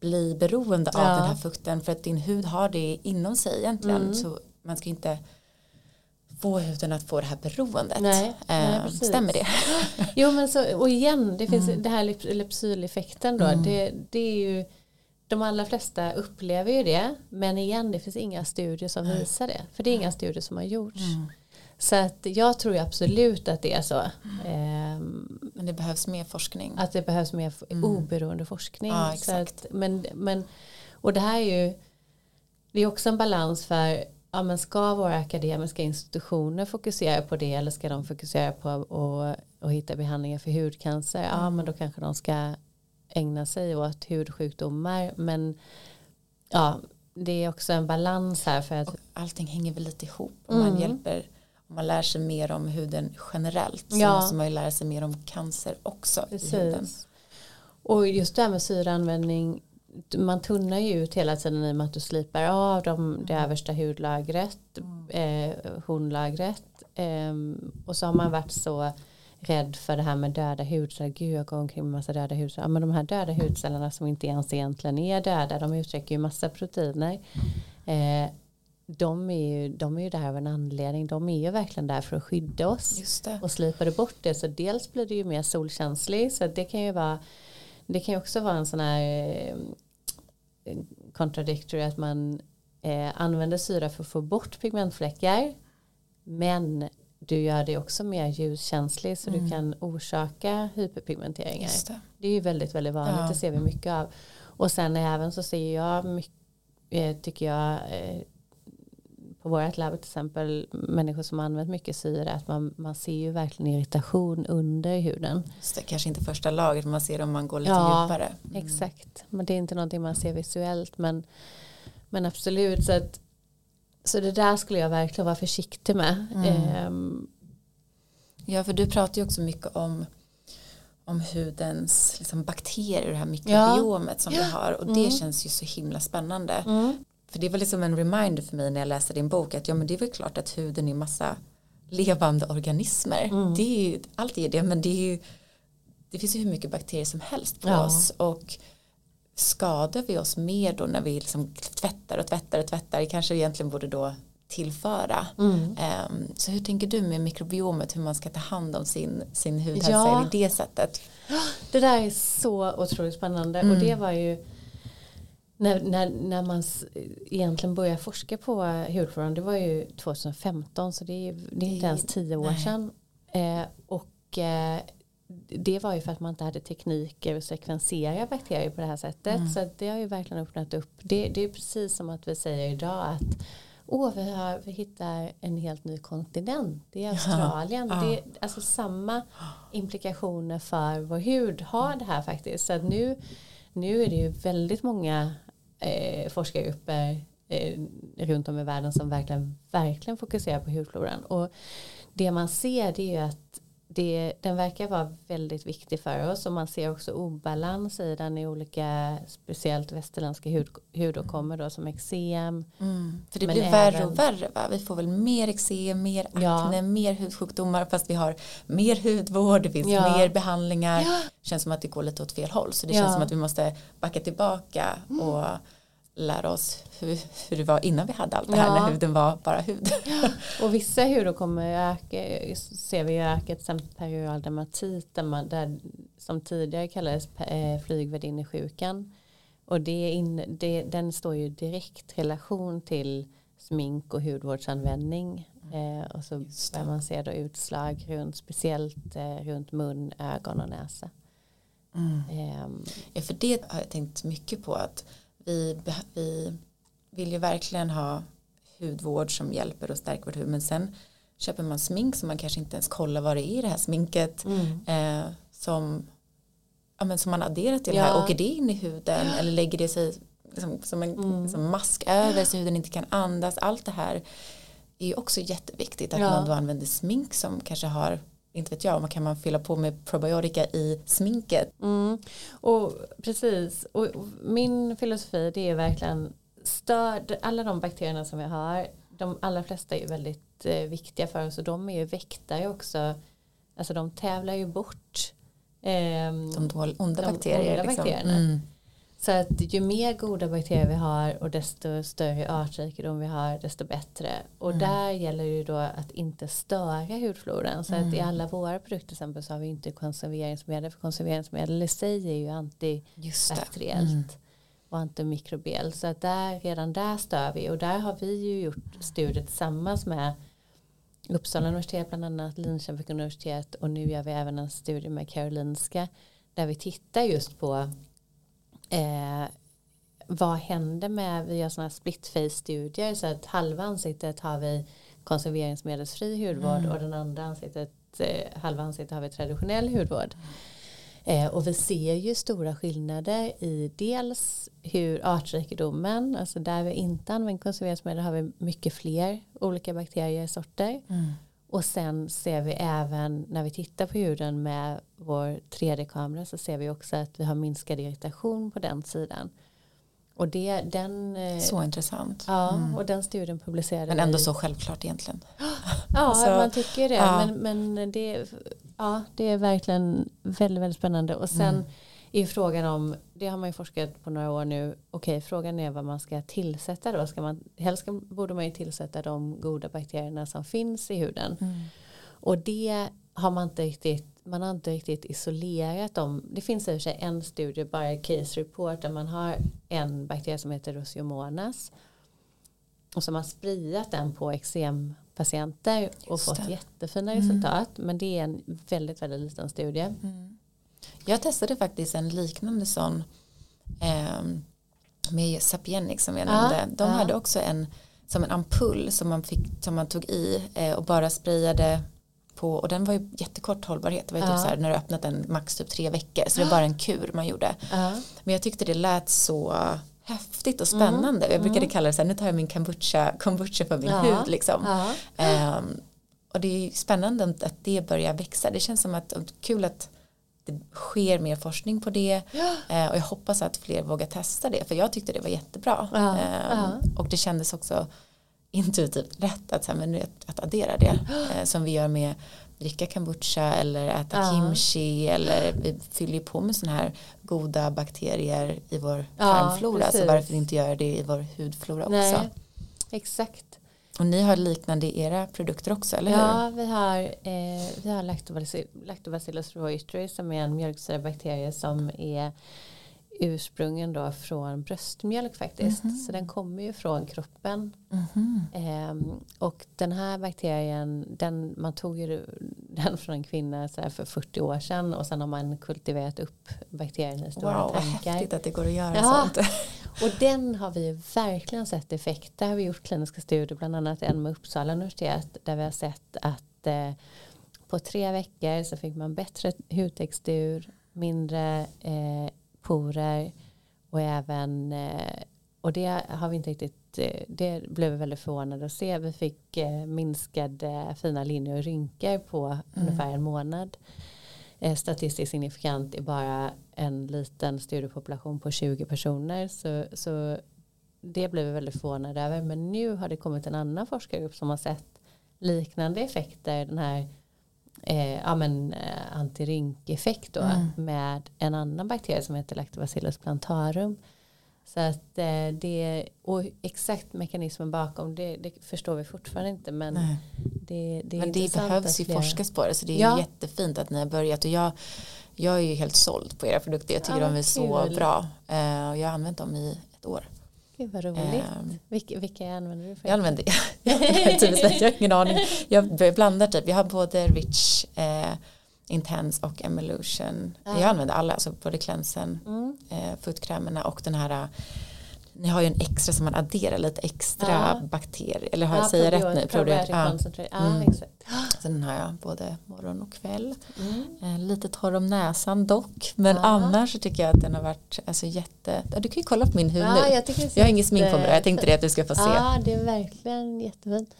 A: bli beroende av
B: Ja.
A: den här fukten, för att din hud har det inom sig egentligen, så man ska inte få huden att få det här beroendet.
B: Nej, nej,
A: eh, stämmer det?
B: Jo men så, och igen, det finns det här Lypsyleffekten då. Det, det är ju de allra flesta upplever ju det men igen det finns inga studier som visar det för det är inga studier som har gjorts. Mm. Så att jag tror absolut att det är så.
A: Mm. men det behövs mer forskning.
B: Att det behövs mer mm. oberoende forskning. Ja, att, men, men, och det här är ju det är också en balans för ja, men ska våra akademiska institutioner fokusera på det eller ska de fokusera på att hitta behandlingar för hudcancer? Mm. Ja men då kanske de ska ägna sig åt hudsjukdomar men ja det är också en balans här för att
A: och allting hänger väl lite ihop om mm. man hjälper man lär sig mer om huden generellt så ja. måste man ju lära sig mer om cancer också Precis. i huden.
B: Och just det här med syreanvändning man tunnar ju ut hela tiden i och med att du slipar av de, det mm. översta hudlagret, mm. eh, hornlagret eh, och så har man varit så rädd för det här med döda hudceller. Gud jag går omkring med massa döda hudceller. Ja, men de här döda hudcellerna som inte ens egentligen är döda de uttrycker ju massa proteiner. Eh, de är, ju, de är ju där av en anledning. De är ju verkligen där för att skydda oss. Och slipar du bort det så dels blir det ju mer solkänslig. Så det kan ju vara det kan ju också vara en sån här eh, contradictory att man eh, använder syra för att få bort pigmentfläckar. Men du gör det också mer ljuskänslig så mm. du kan orsaka hyperpigmenteringar. Det. det. är ju väldigt, väldigt vanligt, ja. det ser vi mycket av. Och sen även så ser jag mycket, eh, tycker jag, eh, på vårt labb till exempel människor som använt mycket syre att man, man ser ju verkligen irritation under huden.
A: Just det, kanske inte första laget man ser om man går lite ja, djupare.
B: Mm. Exakt, men det är inte någonting man ser visuellt men, men absolut så att så det där skulle jag verkligen vara försiktig med. Mm. Um,
A: ja, för du pratar ju också mycket om om hudens liksom, bakterier och det här mikrobiomet ja. som vi har och det mm. känns ju så himla spännande. Mm. För det var liksom en reminder för mig när jag läste din bok att ja men det är väl klart att huden är massa levande organismer. Mm. Det är ju, allt är det men det är ju det finns ju hur mycket bakterier som helst på ja. oss och skadar vi oss mer då när vi liksom tvättar och tvättar och tvättar kanske egentligen borde då tillföra. Mm. Um, så hur tänker du med mikrobiomet hur man ska ta hand om sin, sin hudhälsa ja. i det sättet?
B: Det där är så otroligt spännande mm. och det var ju när, när, när man egentligen började forska på hudfloran det var ju 2015 så det är, det är inte ens tio år nej. sedan. Eh, och eh, det var ju för att man inte hade tekniker att sekvensera bakterier på det här sättet. Mm. Så det har ju verkligen öppnat upp. Det, det är precis som att vi säger idag att Åh, vi, har, vi hittar en helt ny kontinent. Det är Australien. Ja. Det är alltså samma implikationer för vår hud har det här faktiskt. Så nu, nu är det ju väldigt många eh, forskargrupper eh, eh, runt om i världen som verkligen, verkligen fokuserar på hudfloran. Och det man ser det är ju att det, den verkar vara väldigt viktig för oss och man ser också obalans i den i olika speciellt västerländska hud, hudåkommor då som eksem.
A: Mm. För det blir värre och värre va? Vi får väl mer eksem, mer akne, ja. mer hudsjukdomar fast vi har mer hudvård, det finns ja. mer behandlingar. Ja. känns som att det går lite åt fel håll så det känns som att vi måste backa tillbaka mm. och lära oss hur, hur det var innan vi hade allt det här när huden var bara hud.
B: och vissa hudar kommer öka, ser vi öka till exempel periodal dermatit där som tidigare kallades eh, flygvärdinnesjukan och det in, det, den står ju direkt relation till smink och hudvårdsanvändning eh, och så börjar man se då utslag runt speciellt eh, runt mun, ögon och näsa.
A: Mm. Eh, ja, för det har jag tänkt mycket på att vi, vi vill ju verkligen ha hudvård som hjälper och stärker vårt hud men sen köper man smink som man kanske inte ens kollar vad det är i det här sminket mm. eh, som, ja, men som man adderar till ja. det här åker det in i huden ja. eller lägger det sig liksom, som en mm. som mask över så huden inte kan andas allt det här är ju också jätteviktigt att ja. man då använder smink som kanske har inte vet jag, man kan man fylla på med probiotika i sminket.
B: Mm. Och precis, och min filosofi det är verkligen störd, alla de bakterierna som vi har, de allra flesta är väldigt eh, viktiga för oss och de är ju väktare också, alltså de tävlar ju bort
A: eh, de onda de bakterier. Onda liksom. bakterierna. Mm.
B: Så att ju mer goda bakterier vi har och desto större artrikedom vi har desto bättre. Och mm. där gäller det ju då att inte störa hudfloran. Så mm. att i mm. alla våra produkter till exempel så har vi inte konserveringsmedel. För konserveringsmedel i sig är ju antibakteriellt. Mm. och antimikrobiell. Så att där, redan där stör vi och där har vi ju gjort studier tillsammans med Uppsala universitet bland annat, Linköping universitet och nu gör vi även en studie med Karolinska där vi tittar just på eh, vad händer med, vi gör sådana här split face studier så att halva ansiktet har vi konserveringsmedelsfri hudvård mm. och den andra ansiktet, eh, halva ansiktet har vi traditionell hudvård. Eh, och vi ser ju stora skillnader i dels hur artrikedomen, alltså där vi inte använder konserveringsmedel har vi mycket fler olika bakteriesorter. Mm. Och sen ser vi även när vi tittar på huden med vår 3D-kamera så ser vi också att vi har minskad irritation på den sidan. Och det, den,
A: eh, så intressant.
B: Ja, mm. och den studien publicerade
A: Men ändå vi. så självklart egentligen.
B: Ja, alltså, man tycker det. Ja. Men, men det, ja, det är verkligen väldigt, väldigt spännande. Och sen mm. Är frågan om, det har man ju forskat på några år nu, okej frågan är vad man ska tillsätta då. Ska man, helst borde man ju tillsätta de goda bakterierna som finns i huden. Mm. Och det har man inte riktigt man har inte riktigt isolerat dem. Det finns i och för sig en studie, bara case report, där man har en bakterie som heter Rosiomonas och som har spridat den på eksempatienter och fått jättefina mm. resultat. Men det är en väldigt, väldigt liten studie. Mm.
A: Jag testade faktiskt en liknande sån eh, med Sapienic som jag nämnde. De ja. hade också en som en ampull som man, fick, som man tog i eh, och bara sprayade på och den var ju jättekort hållbarhet. Det var ju typ så här när du öppnat den max typ tre veckor så det var bara en kur man gjorde. Men jag tyckte det lät så häftigt och spännande. Mm. Jag brukade kalla det så här, nu tar jag min kombucha, kombucha för min ja. hud liksom. Ja. Um, och det är spännande att det börjar växa. Det känns som att kul att det sker mer forskning på det ja. uh, och jag hoppas att fler vågar testa det för jag tyckte det var jättebra. Um, och det kändes också intuitivt rätt att, så här, men att, addera det uh, som vi gör med dricka kombucha eller äta ja. kimchi eller vi fyller ju på med sådana här goda bakterier i vår tarmflora ja, så varför inte göra det i vår hudflora också. Nej,
B: exakt.
A: Och ni har liknande i era produkter också, eller hur?
B: Ja, vi har, eh, vi har lactobacillus, lactobacillus reuteri som är en mjölksyrabakterie som är ursprungen då från bröstmjölk faktiskt. Mm -hmm. Så den kommer ju från kroppen. Mm -hmm. eh, och den här bakterien, den, man tog ju den från en kvinna så för 40 år sedan och sen har man kultiverat upp bakterien i stora wow, tankar. Wow, vad
A: häftigt att det går att göra ja. sånt.
B: och den har vi verkligen sett effekt. Där har vi gjort kliniska studier, bland annat en med Uppsala universitet, där vi har sett att eh, på tre veckor så fick man bättre hudtextur, mindre eh, porer och även eh, och det har vi inte riktigt eh, det blev vi väldigt förvånade att se. Vi fick eh, minskade fina linjer och rynkor på mm. ungefär en månad. Statistiskt signifikant i bara en liten studiepopulation på 20 personer. Så, så det blev vi väldigt förvånade över. Men nu har det kommit en annan forskargrupp som har sett liknande effekter. Den här eh, ja, men, eh, antirynkeffekt då, mm. med en annan bakterie som heter Lactobacillus plantarum. Så att eh, det, och exakt mekanismen bakom det, det förstår vi fortfarande inte men det, det,
A: men det behövs ju forskas på det så det är ja. jättefint att ni har börjat och jag, jag är ju helt såld på era produkter, jag tycker ja, de är kul. så bra uh, och jag har använt dem i ett år.
B: Gud vad roligt. Um, vilka, vilka använder du?
A: För? Jag använder, jag, har ingen aning. Jag blandar typ, jag har både Rich, eh, Intense och Evolution. Ah. Jag använder alla, alltså både cleansen, mm. eh, fotkrämerna och den här ni har ju en extra som man adderar lite extra ja. bakterier. Eller har jag ja, säger rätt nu?
B: Probiotic ja. ja mm. exakt.
A: Så den har jag både morgon och kväll. Mm. Eh, lite torr om näsan dock. Men ja. annars så tycker jag att den har varit alltså, jätte... Du kan ju kolla på min hud nu. Jag, jag har ingen smink på mig. Jag tänkte det att du ska få se.
B: Ja, det är verkligen jättefint.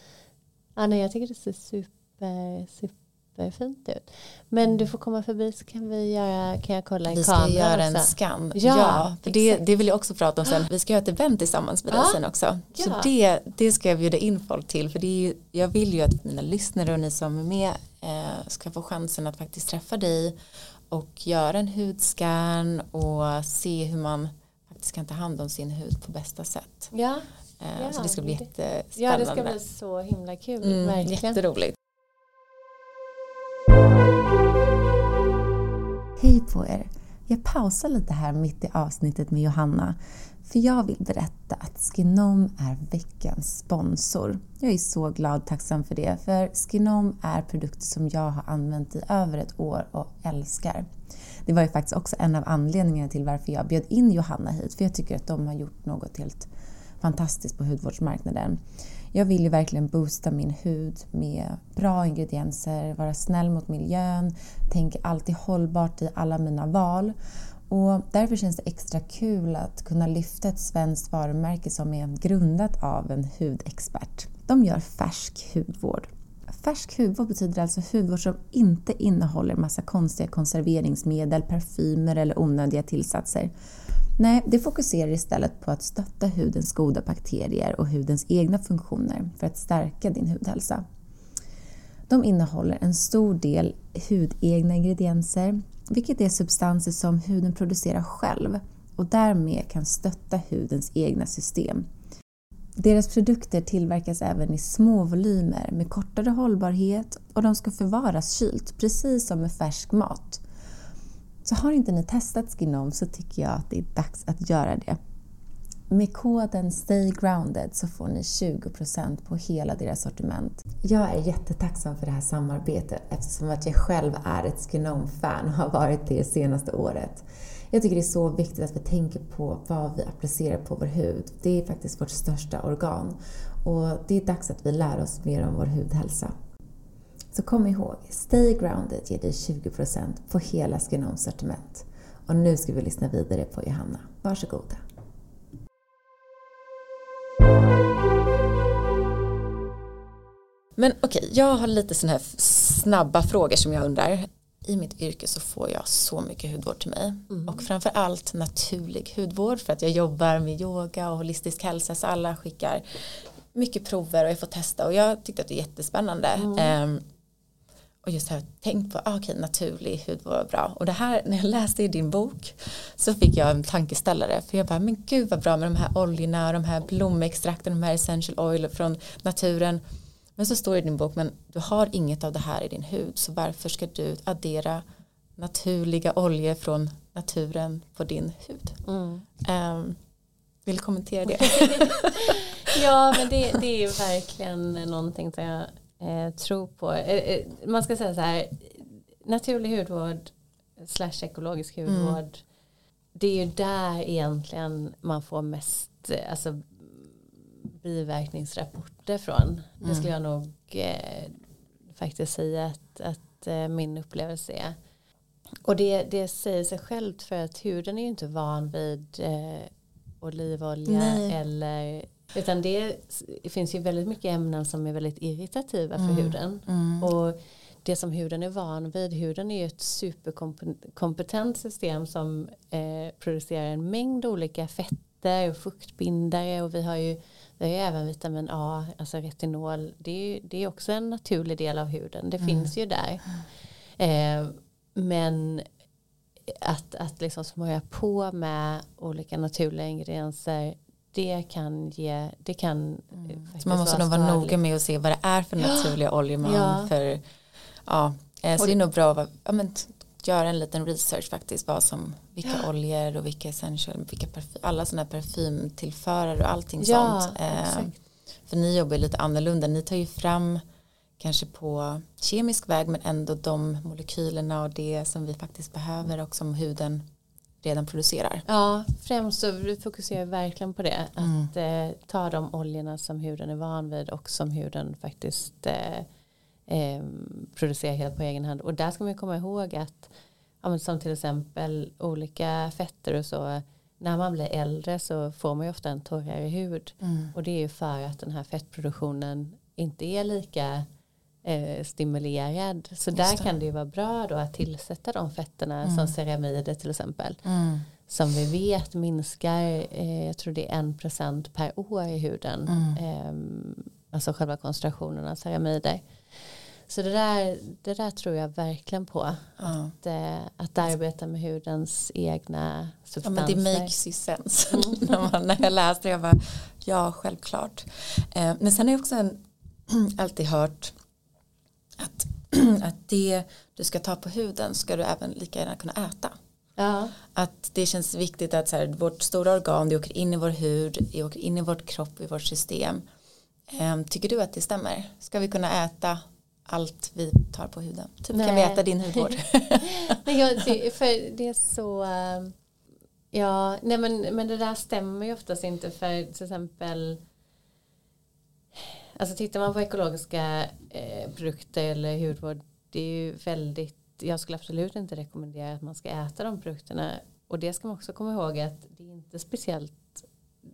B: Ja, nej, jag tycker det ser super, super superfint ut. Men du får komma förbi så kan vi göra, kan jag kolla i
A: Vi ska göra en scan. Ja, ja för det, det vill jag också prata om sen. Vi ska göra ett event tillsammans med dig sen också. Så ja. det, det ska jag bjuda in folk till. För det är ju, jag vill ju att mina lyssnare och ni som är med eh, ska få chansen att faktiskt träffa dig och göra en hudscan och se hur man faktiskt kan ta hand om sin hud på bästa sätt.
B: Ja.
A: Eh, ja, så det ska bli jättespännande.
B: Ja, det ska bli så himla kul. Mm, verkligen.
A: Jätteroligt.
C: Hej på er! Jag pausar lite här mitt i avsnittet med Johanna För jag vill berätta att Skinom är veckans sponsor. Jag är så glad och tacksam för det, för Skinom är produkter som jag har använt i över ett år och älskar. Det var ju faktiskt också en av anledningarna till varför jag bjöd in Johanna hit, för jag tycker att de har gjort något helt fantastiskt på hudvårdsmarknaden. Jag vill ju verkligen boosta min hud med bra ingredienser, vara snäll mot miljön, tänka alltid hållbart i alla mina val. Och därför känns det extra kul att kunna lyfta ett svenskt varumärke som är grundat av en hudexpert. De gör färsk hudvård. Färsk hudvård betyder alltså hudvård som inte innehåller massa konstiga konserveringsmedel, parfymer eller onödiga tillsatser. Nej, det fokuserar istället på att stötta hudens goda bakterier och hudens egna funktioner för att stärka din hudhälsa. De innehåller en stor del hudegna ingredienser, vilket är substanser som huden producerar själv och därmed kan stötta hudens egna system. Deras produkter tillverkas även i små volymer med kortare hållbarhet och de ska förvaras kylt, precis som med färsk mat. Så har inte ni testat Skinom så tycker jag att det är dags att göra det. Med koden STAYGROUNDED så får ni 20% på hela deras sortiment. Jag är jättetacksam för det här samarbetet eftersom att jag själv är ett Skinom-fan och har varit det senaste året. Jag tycker det är så viktigt att vi tänker på vad vi applicerar på vår hud. Det är faktiskt vårt största organ och det är dags att vi lär oss mer om vår hudhälsa. Så kom ihåg, Stay Grounded ger dig 20% på hela Skinoms sortiment. Och nu ska vi lyssna vidare på Johanna. Varsågoda.
A: Men okej, okay, jag har lite sådana här snabba frågor som jag undrar. I mitt yrke så får jag så mycket hudvård till mig mm. och framför allt naturlig hudvård för att jag jobbar med yoga och holistisk hälsa så alla skickar mycket prover och jag får testa och jag tyckte att det är jättespännande. Mm. Um, och just här tänkt på, ah, okej naturlig hudvård var bra och det här när jag läste i din bok så fick jag en tankeställare för jag bara men gud vad bra med de här oljorna och de här blomextrakten de här essential oil från naturen men så står det i din bok men du har inget av det här i din hud så varför ska du addera naturliga oljor från naturen på din hud mm. um, vill du kommentera det?
B: ja men det, det är ju verkligen någonting som jag eh, tror på. Eh, eh, man ska säga så här, naturlig hudvård slash ekologisk mm. hudvård. Mm. Det är ju där egentligen man får mest eh, alltså, biverkningsrapporter från. Mm. Det skulle jag nog eh, faktiskt säga att, att eh, min upplevelse är. Och det, det säger sig självt för att huden är ju inte van vid eh, olivolja Nej. eller utan det finns ju väldigt mycket ämnen som är väldigt irritativa för mm. huden. Mm. Och det som huden är van vid, huden är ju ett superkompetent system som eh, producerar en mängd olika fetter och fuktbindare och vi har ju, vi har ju även vitamin A, alltså retinol, det är, ju, det är också en naturlig del av huden, det mm. finns ju där. Eh, men att, att liksom smörja på med olika naturliga ingredienser det kan ge, det kan
A: mm. Så man måste nog vara noga med att se vad det är för naturliga ja. oljor man ja. för, ja, eh, så det är nog bra att ja, men, göra en liten research faktiskt, vad som, vilka ja. oljor och vilka essential, vilka parfym, alla sådana parfymtillförare och allting ja, sånt. Eh, för ni jobbar lite annorlunda, ni tar ju fram kanske på kemisk väg men ändå de molekylerna och det som vi faktiskt behöver och som huden redan producerar.
B: Ja, främst så vi fokuserar verkligen på det. Mm. Att eh, ta de oljorna som huden är van vid och som huden faktiskt eh, eh, producerar helt på egen hand. Och där ska man komma ihåg att ja, som till exempel olika fetter och så när man blir äldre så får man ju ofta en torrare hud. Mm. Och det är ju för att den här fettproduktionen inte är lika eh, stimulerad. Så Just där det. kan det ju vara bra då att tillsätta de fetterna mm. som ceramider till exempel. Mm. Som vi vet minskar, eh, jag tror det är en procent per år i huden. Mm. Eh, alltså själva koncentrationen av ceramider. Så det där, det där tror jag verkligen på. Ja. Att, eh, att arbeta med hudens egna substanser.
A: Ja, men det makes ju sense. Mm. när jag läste det jag bara, ja självklart. Eh, men sen har jag också en, alltid hört att, att det du ska ta på huden ska du även lika gärna kunna äta. Ja. Att det känns viktigt att så här, vårt stora organ, det åker in i vår hud, det åker in i vårt kropp, i vårt system. Um, tycker du att det stämmer? Ska vi kunna äta allt vi tar på huden? Typ Nej. kan vi äta din hudvård?
B: nej, jag, för det är så um, Ja, nej men, men det där stämmer ju oftast inte för till exempel Alltså tittar man på ekologiska eh, produkter eller hudvård det är ju väldigt jag skulle absolut inte rekommendera att man ska äta de produkterna och det ska man också komma ihåg att det är inte speciellt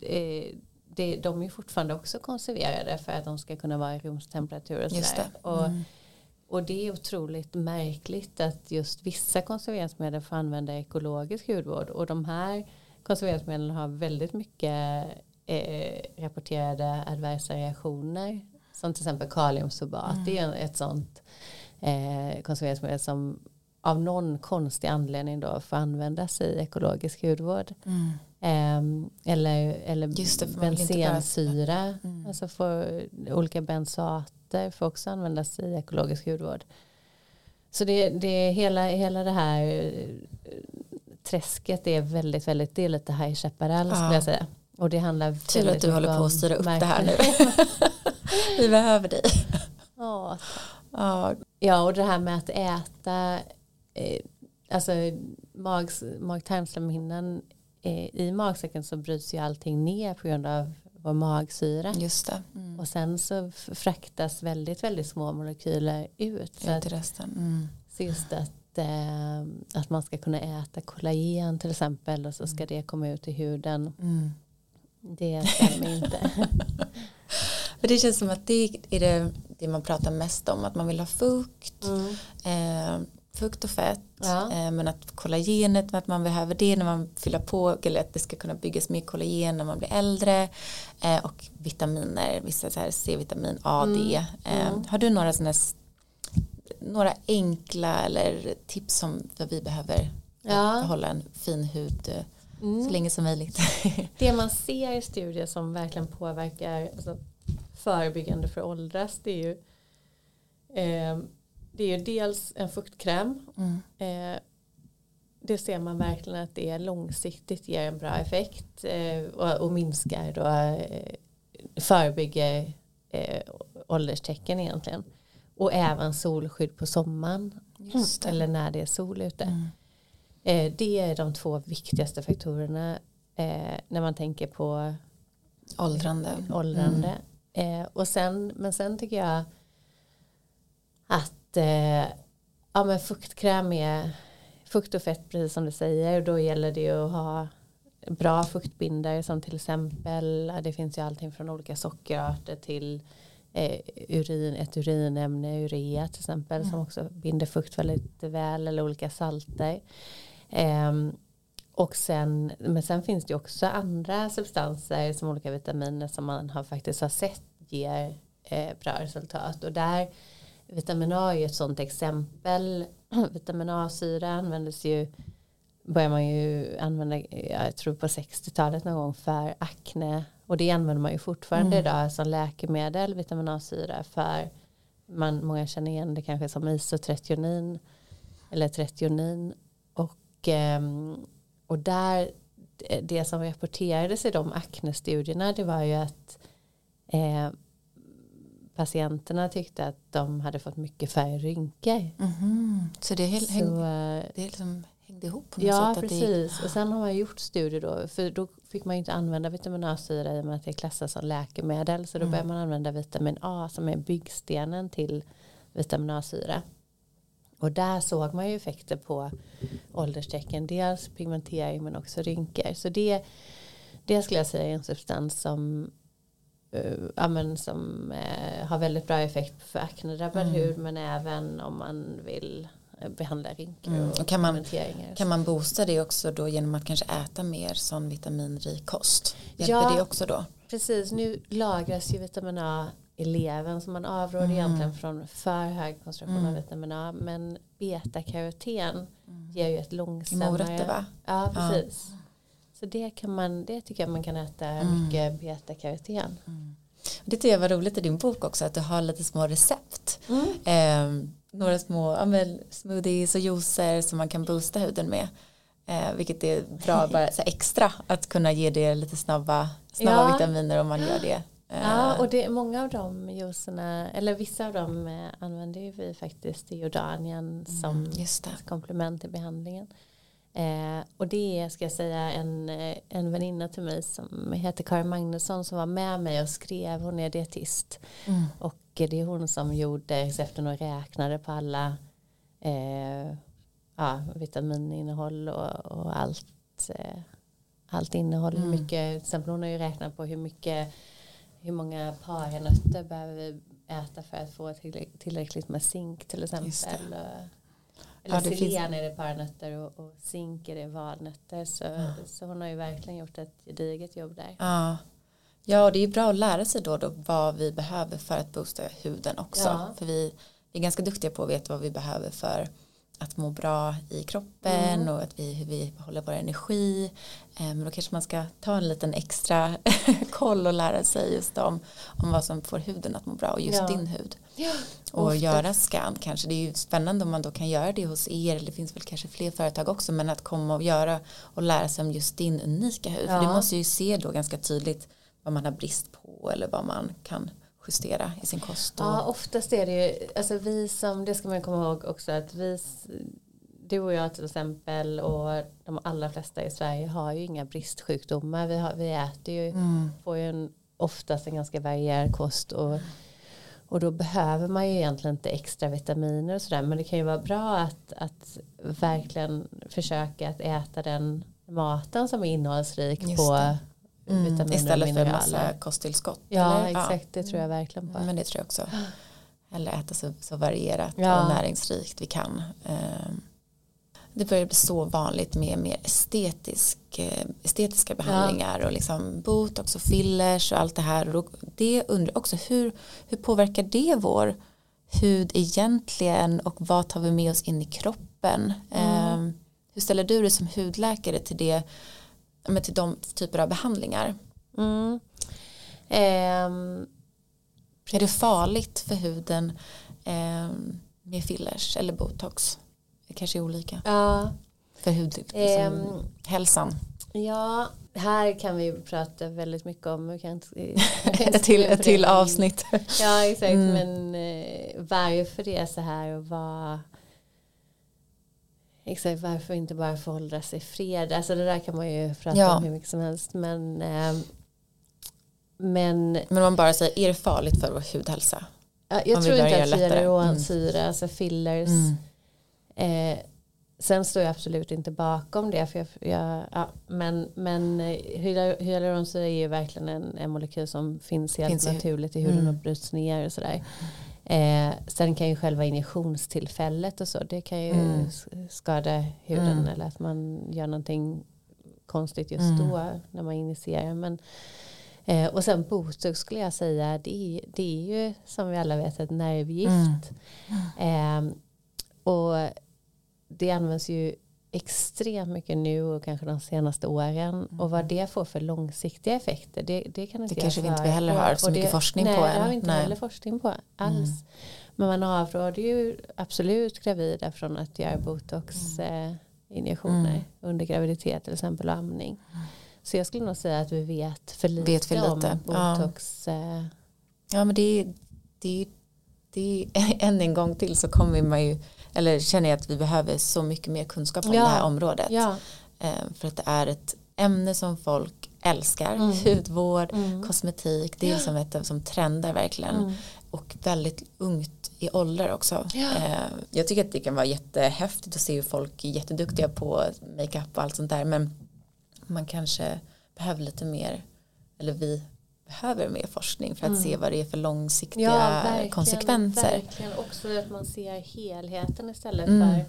B: eh, det, de är fortfarande också konserverade för att de ska kunna vara i rumstemperatur och. Det. Och, mm. och det är otroligt märkligt att just vissa konserveringsmedel får använda ekologisk hudvård och de här konserveringsmedlen har väldigt mycket eh, rapporterade adversa reaktioner som till exempel kaliumsorbat. Mm. Det är ett sånt eh, konserveringsmedel som av någon konstig anledning då får användas i ekologisk hudvård. Mm. Eh, eller eller det, bensensyra, mm. alltså för olika bensater får också användas i ekologisk hudvård. Så det, det hela, hela det här eh, träsket är väldigt, väldigt, det är lite High Chaparral ja. skulle jag säga. Och det handlar
A: Tur att du håller på att styra upp det här nu. Vi behöver dig.
B: Ja, ja, och det här med att äta, eh, alltså mag, mag-tarmslemhinnan eh, i magsäcken så bryts ju allting ner på grund av vår magsyra.
A: Just det.
B: Mm. Och sen så fraktas väldigt, väldigt små molekyler ut.
A: Så, till resten. Mm.
B: så just att, eh, att man ska kunna äta kollagen till exempel och så ska mm. det komma ut i huden. Mm. Det stämmer inte.
A: För det känns som att det är det, det man pratar mest om, att man vill ha fukt, mm. eh, fukt och fett, ja. eh, men att kollagenet, att man behöver det när man fyller på, eller att det ska kunna byggas mer kollagen när man blir äldre, eh, och vitaminer, vissa så här C-vitamin, A, D. Mm. Mm. Har du några sådana några enkla eller tips som vi behöver ja. behålla en fin hud mm. så länge som möjligt.
B: det man ser i studier som verkligen påverkar alltså, förebyggande för åldras det är ju eh, det är ju dels en fuktkräm mm. eh, det ser man verkligen att det långsiktigt ger en bra effekt eh, och, och, minskar då eh, förebygger eh, ålderstecken egentligen och även solskydd på sommaren eller när det är sol ute mm. Eh, det är de två viktigaste faktorerna eh, när man tänker på
A: åldrande,
B: åldrande. Mm. Eh, och sen, men sen tycker jag att ja, men fuktkräm är fukt och fett precis som du säger. Då gäller det att ha bra fuktbindare som till exempel det finns ju allting från olika sockerarter till eh, urin, ett urinämne, urea till exempel mm. som också binder fukt väldigt väl eller olika salter. Eh, och sen, men sen finns det också andra substanser som olika vitaminer som man har faktiskt har sett ger eh, bra resultat. Och där vitamin A är ett sådant exempel. vitamin A-syra användes ju börjar man ju använda, jag tror på 60-talet någon gång för akne. Och det använder man ju fortfarande mm. idag som läkemedel, vitamin A-syra för man, många känner igen det kanske som isotretionin eller tretionin. Och, ehm, och där, det som rapporterades i de aknestudierna det var ju att eh, patienterna tyckte att de hade fått mycket färre rynkor.
A: Mm. Så det, häng, så, eh, det liksom hängde ihop på något
B: ja,
A: sätt?
B: Ja, precis. Det... Och sen har man gjort studier då. För då fick man inte använda vitamin A-syra i och med att det klassas som läkemedel. Så då mm. börjar man använda vitamin A som är byggstenen till vitamin A-syra. Och där såg man ju effekter på ålderstecken. Dels pigmentering men också rynkor. Så det, det skulle jag säga är en substans som uh, som uh, har väldigt bra effekt för aknedrabbad mm. hud men även om man vill uh, behandla rynkor mm. och,
A: och kan man, kan man boosta det också då genom att kanske äta mer sån vitaminrik kost? Hjälper ja, det också då?
B: Precis, nu lagras ju vitamin A i levern så man avråder mm. egentligen från för hög koncentration mm. av vitamin A men betakaroten mm. ger ju ett långsammare
A: morötter va?
B: Ja precis ja. Så det, kan man, det tycker jag man kan äta mm. mycket betakaroten. Mm.
A: Det tycker jag var roligt i din bok också att du har lite små recept. Mm. Eh, några små ja, smoothies och juicer som man kan boosta huden med. Eh, vilket är bra bara extra att kunna ge det lite snabba, snabba
B: Ja.
A: vitaminer om man gör det. Eh,
B: Ja, och det, många av de juicerna, eller vissa av dem eh, använder ju vi faktiskt i Jordanien som
A: Mm, det.
B: komplement till behandlingen. Eh, och det är, ska jag säga, en, eh, en väninna till mig som heter Karin Magnusson som var med mig och skrev, hon är dietist.
A: Mm.
B: Och det är hon som gjorde recepten och räknade på alla eh, ja, vitamininnehåll och, och allt, eh, allt innehåll. Hur
A: Mm.
B: mycket, till exempel hon har ju räknat på hur mycket hur många paranötter behöver vi äta för att få tillräck- tillräckligt med zink till exempel.
A: Ja,
B: Eller
A: finns-
B: selen är det paranötter och, och zink är det valnötter. Så, så hon har ju verkligen gjort ett gediget jobb där.
A: Ja. ja, och det är bra att lära sig då, då vad vi behöver för att boosta huden också.
B: Ja.
A: För vi är ganska duktiga på att veta vad vi behöver för att må bra i kroppen
B: Mm.
A: och att vi, hur vi håller vår energi. Eh, Men då kanske man ska ta en liten extra koll och lära sig just om, om vad som får huden att må bra och just
B: Ja.
A: din hud.
B: Ja,
A: Och
B: Ofta.
A: göra scan kanske. Det är ju spännande om man då kan göra det hos er. Det finns väl kanske fler företag också. Men att komma och göra och lära sig om just din unika hud. För
B: Ja.
A: det måste ju se då ganska tydligt vad man har brist på. Eller vad man kan justera i sin kost. Och,
B: Ja, oftast är det ju, alltså vi som, det ska man komma ihåg också att vi, du och jag till exempel och de allra flesta i Sverige har ju inga bristsjukdomar. Vi, har, vi äter ju,
A: Mm.
B: får ju en, oftast en ganska varierad kost och, och då behöver man ju egentligen inte extra vitaminer och sådär. Men det kan ju vara bra att, att verkligen försöka att äta den maten som är innehållsrik på.
A: Mm. Istället för en massa kosttillskott.
B: Ja,
A: eller?
B: exakt. Det tror jag verkligen på.
A: Men det tror jag också. Eller äta så, så varierat
B: Ja.
A: och näringsrikt vi kan. Ehm, Det börjar bli så vanligt med mer estetisk, eh, estetiska behandlingar och liksom botox och fillers och allt det här. Och det undrar också hur, hur påverkar det vår hud egentligen och vad tar vi med oss in i kroppen? Ehm, Hur ställer du dig som hudläkare till det? Men till de typer av behandlingar?
B: Mm. Ehm,
A: Är det farligt för huden eh, med fillers eller botox? Det kanske är olika
B: ja,
A: för hudhälsan.
B: Ehm.
A: Liksom, hälsan.
B: ja, här kan vi prata väldigt mycket om. Vi kan inte,
A: ett till, ett till avsnitt.
B: Ja, exakt.
A: Mm.
B: Men eh, varför det är så här och vad Exakt, varför inte bara förhålla sig fred. Alltså det där kan man ju prata
A: Ja.
B: om hur mycket som helst. Men, eh, men
A: Men om man bara säger, är det farligt för vår hudhälsa?
B: ja, jag
A: Om
B: tror inte att hyaluronsyra, alltså fillers,
A: Mm.
B: Eh, sen står jag absolut inte bakom det. För jag, jag, ja, men men eh, hyal- hyaluronsyra är ju verkligen en, en molekyl som finns helt
A: Finns
B: naturligt i huden
A: Mm.
B: och bryts ner och sådär. Eh, sen kan ju själva injektionstillfället och så, det kan ju
A: Mm.
B: skada huden
A: Mm.
B: eller att man gör någonting konstigt just
A: Mm.
B: då när man injicerar. Men, eh, och sen botox skulle jag säga, det är, det är ju som vi alla vet ett nervgift.
A: Mm.
B: Eh, och det används ju extremt mycket nu och kanske de senaste åren. Och vad det får för långsiktiga effekter, det, det kan inte
A: Det kanske vi inte heller har så
B: Och
A: mycket forskning
B: nej,
A: på
B: Nej, det har vi inte
A: Nej.
B: heller forskning på alls.
A: Mm.
B: Men man avråder ju absolut gravida från att göra botox-injektioner
A: Mm.
B: under graviditet till exempel och amning. Så jag skulle nog säga att vi vet för lite,
A: Vet för lite,
B: om
A: ja.
B: botox. eh,
A: Ja men det är, det det än en gång till så kommer man ju eller känner jag att vi behöver så mycket mer kunskap om
B: Ja.
A: det här området.
B: Ja.
A: Eh, För att det är ett ämne som folk älskar.
B: Mm.
A: Hudvård,
B: Mm.
A: kosmetik. Det är som ett som trendar verkligen.
B: Mm.
A: Och väldigt ungt i ålder också.
B: Ja.
A: Eh, Jag tycker att det kan vara jättehäftigt att se hur folk är jätteduktiga på makeup och allt sånt där. Men man kanske behöver lite mer, eller vi behöver mer forskning för att
B: Mm.
A: se vad det är för långsiktiga
B: Ja, verkligen,
A: konsekvenser.
B: Verkligen också att man ser helheten istället
A: Mm.
B: för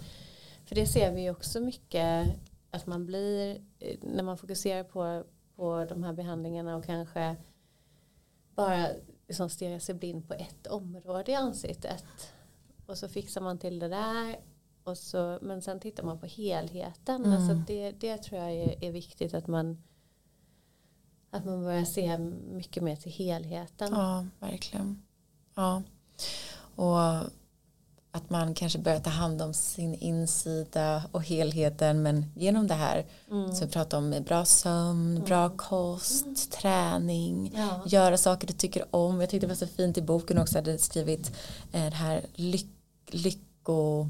B: för det ser vi också mycket att man blir när man fokuserar på, på de här behandlingarna och kanske bara liksom stirrar sig blind på ett område i ansiktet och så fixar man till det där och så, men sen tittar man på helheten.
A: Mm.
B: Alltså det, det tror jag är, är viktigt att man att man börjar se mycket mer till helheten.
A: Ja, verkligen. Ja. Och att man kanske börjar ta hand om sin insida och helheten men genom det här mm. som vi pratar om bra sömn, mm. bra kost, mm. träning, ja. göra saker du tycker om. Jag tyckte det var så fint i boken också hade skrivit eh, det här lyck, lycko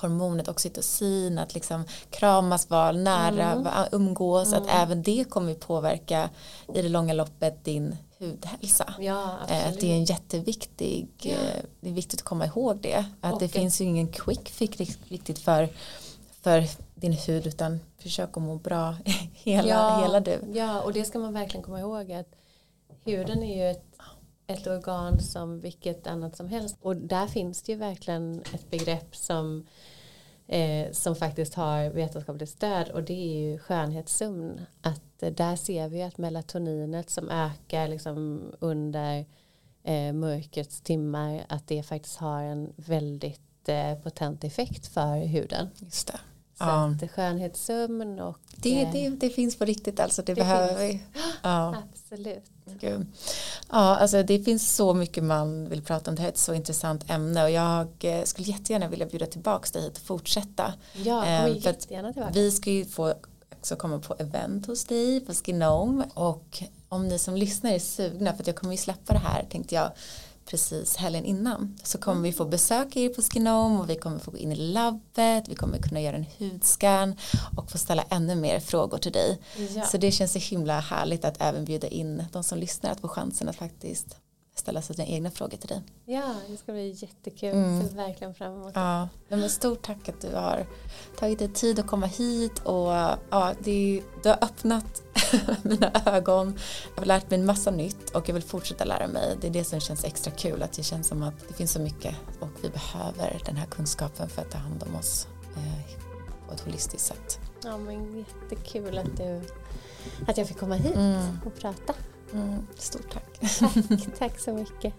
A: hormonet oxytocin, att liksom kramas, vara nära, mm. umgås, att mm. även det kommer påverka i det långa loppet din hudhälsa.
B: Ja,
A: eh, det är en jätteviktig, ja. Eh, det är viktigt att komma ihåg det. Att och det finns ju ingen quick fix riktigt för, för din hud utan försök att må bra hela, ja, hela du.
B: Ja, och det ska man verkligen komma ihåg att huden är ju ett, ett organ som vilket annat som helst. Och där finns det ju verkligen ett begrepp som eh, som faktiskt har vetenskapligt stöd och det är ju skönhetssömn. Att eh, där ser vi att melatoninet som ökar liksom under eh, mörkrets timmar att det faktiskt har en väldigt eh, potent effekt för huden.
A: Just det.
B: Så ja. att skönhetssömn och
A: det, eh, det, det finns på riktigt alltså, det, det behöver finns. vi.
B: Ja. Absolut.
A: Gud. Ja, alltså det finns så mycket man vill prata om. Det här är ett så intressant ämne och jag eh, skulle jättegärna vilja bjuda tillbaka dig hit och fortsätta.
B: Ja,
A: ehm, för jättegärna tillbaka. Vi ska ju få också komma på event hos dig på Skinome och om ni som lyssnar är sugna för att jag kommer ju släppa det här tänkte jag precis helgen innan så kommer vi få besöka er på Skinom och vi kommer få gå in i labbet, vi kommer kunna göra en hudscan och få ställa ännu mer frågor till dig. Ja. Så det känns så himla härligt att även bjuda in de som lyssnar att få chansen att faktiskt ställa sina egna frågor till dig.
B: Ja, det ska bli jättekul. Mm. Ser verkligen fram emot
A: Ja, men stort tack att du har tagit dig tid att komma hit och ja, det, du har öppnat mina ögon. Jag har lärt mig en massa nytt och jag vill fortsätta lära mig. Det är det som känns extra kul, att det känns som att det finns så mycket och vi behöver den här kunskapen för att ta hand om oss eh, på ett holistiskt sätt.
B: Ja, men jättekul att, du, att jag fick komma hit mm. och prata.
A: Mm, stort tack.
B: tack. Tack så mycket.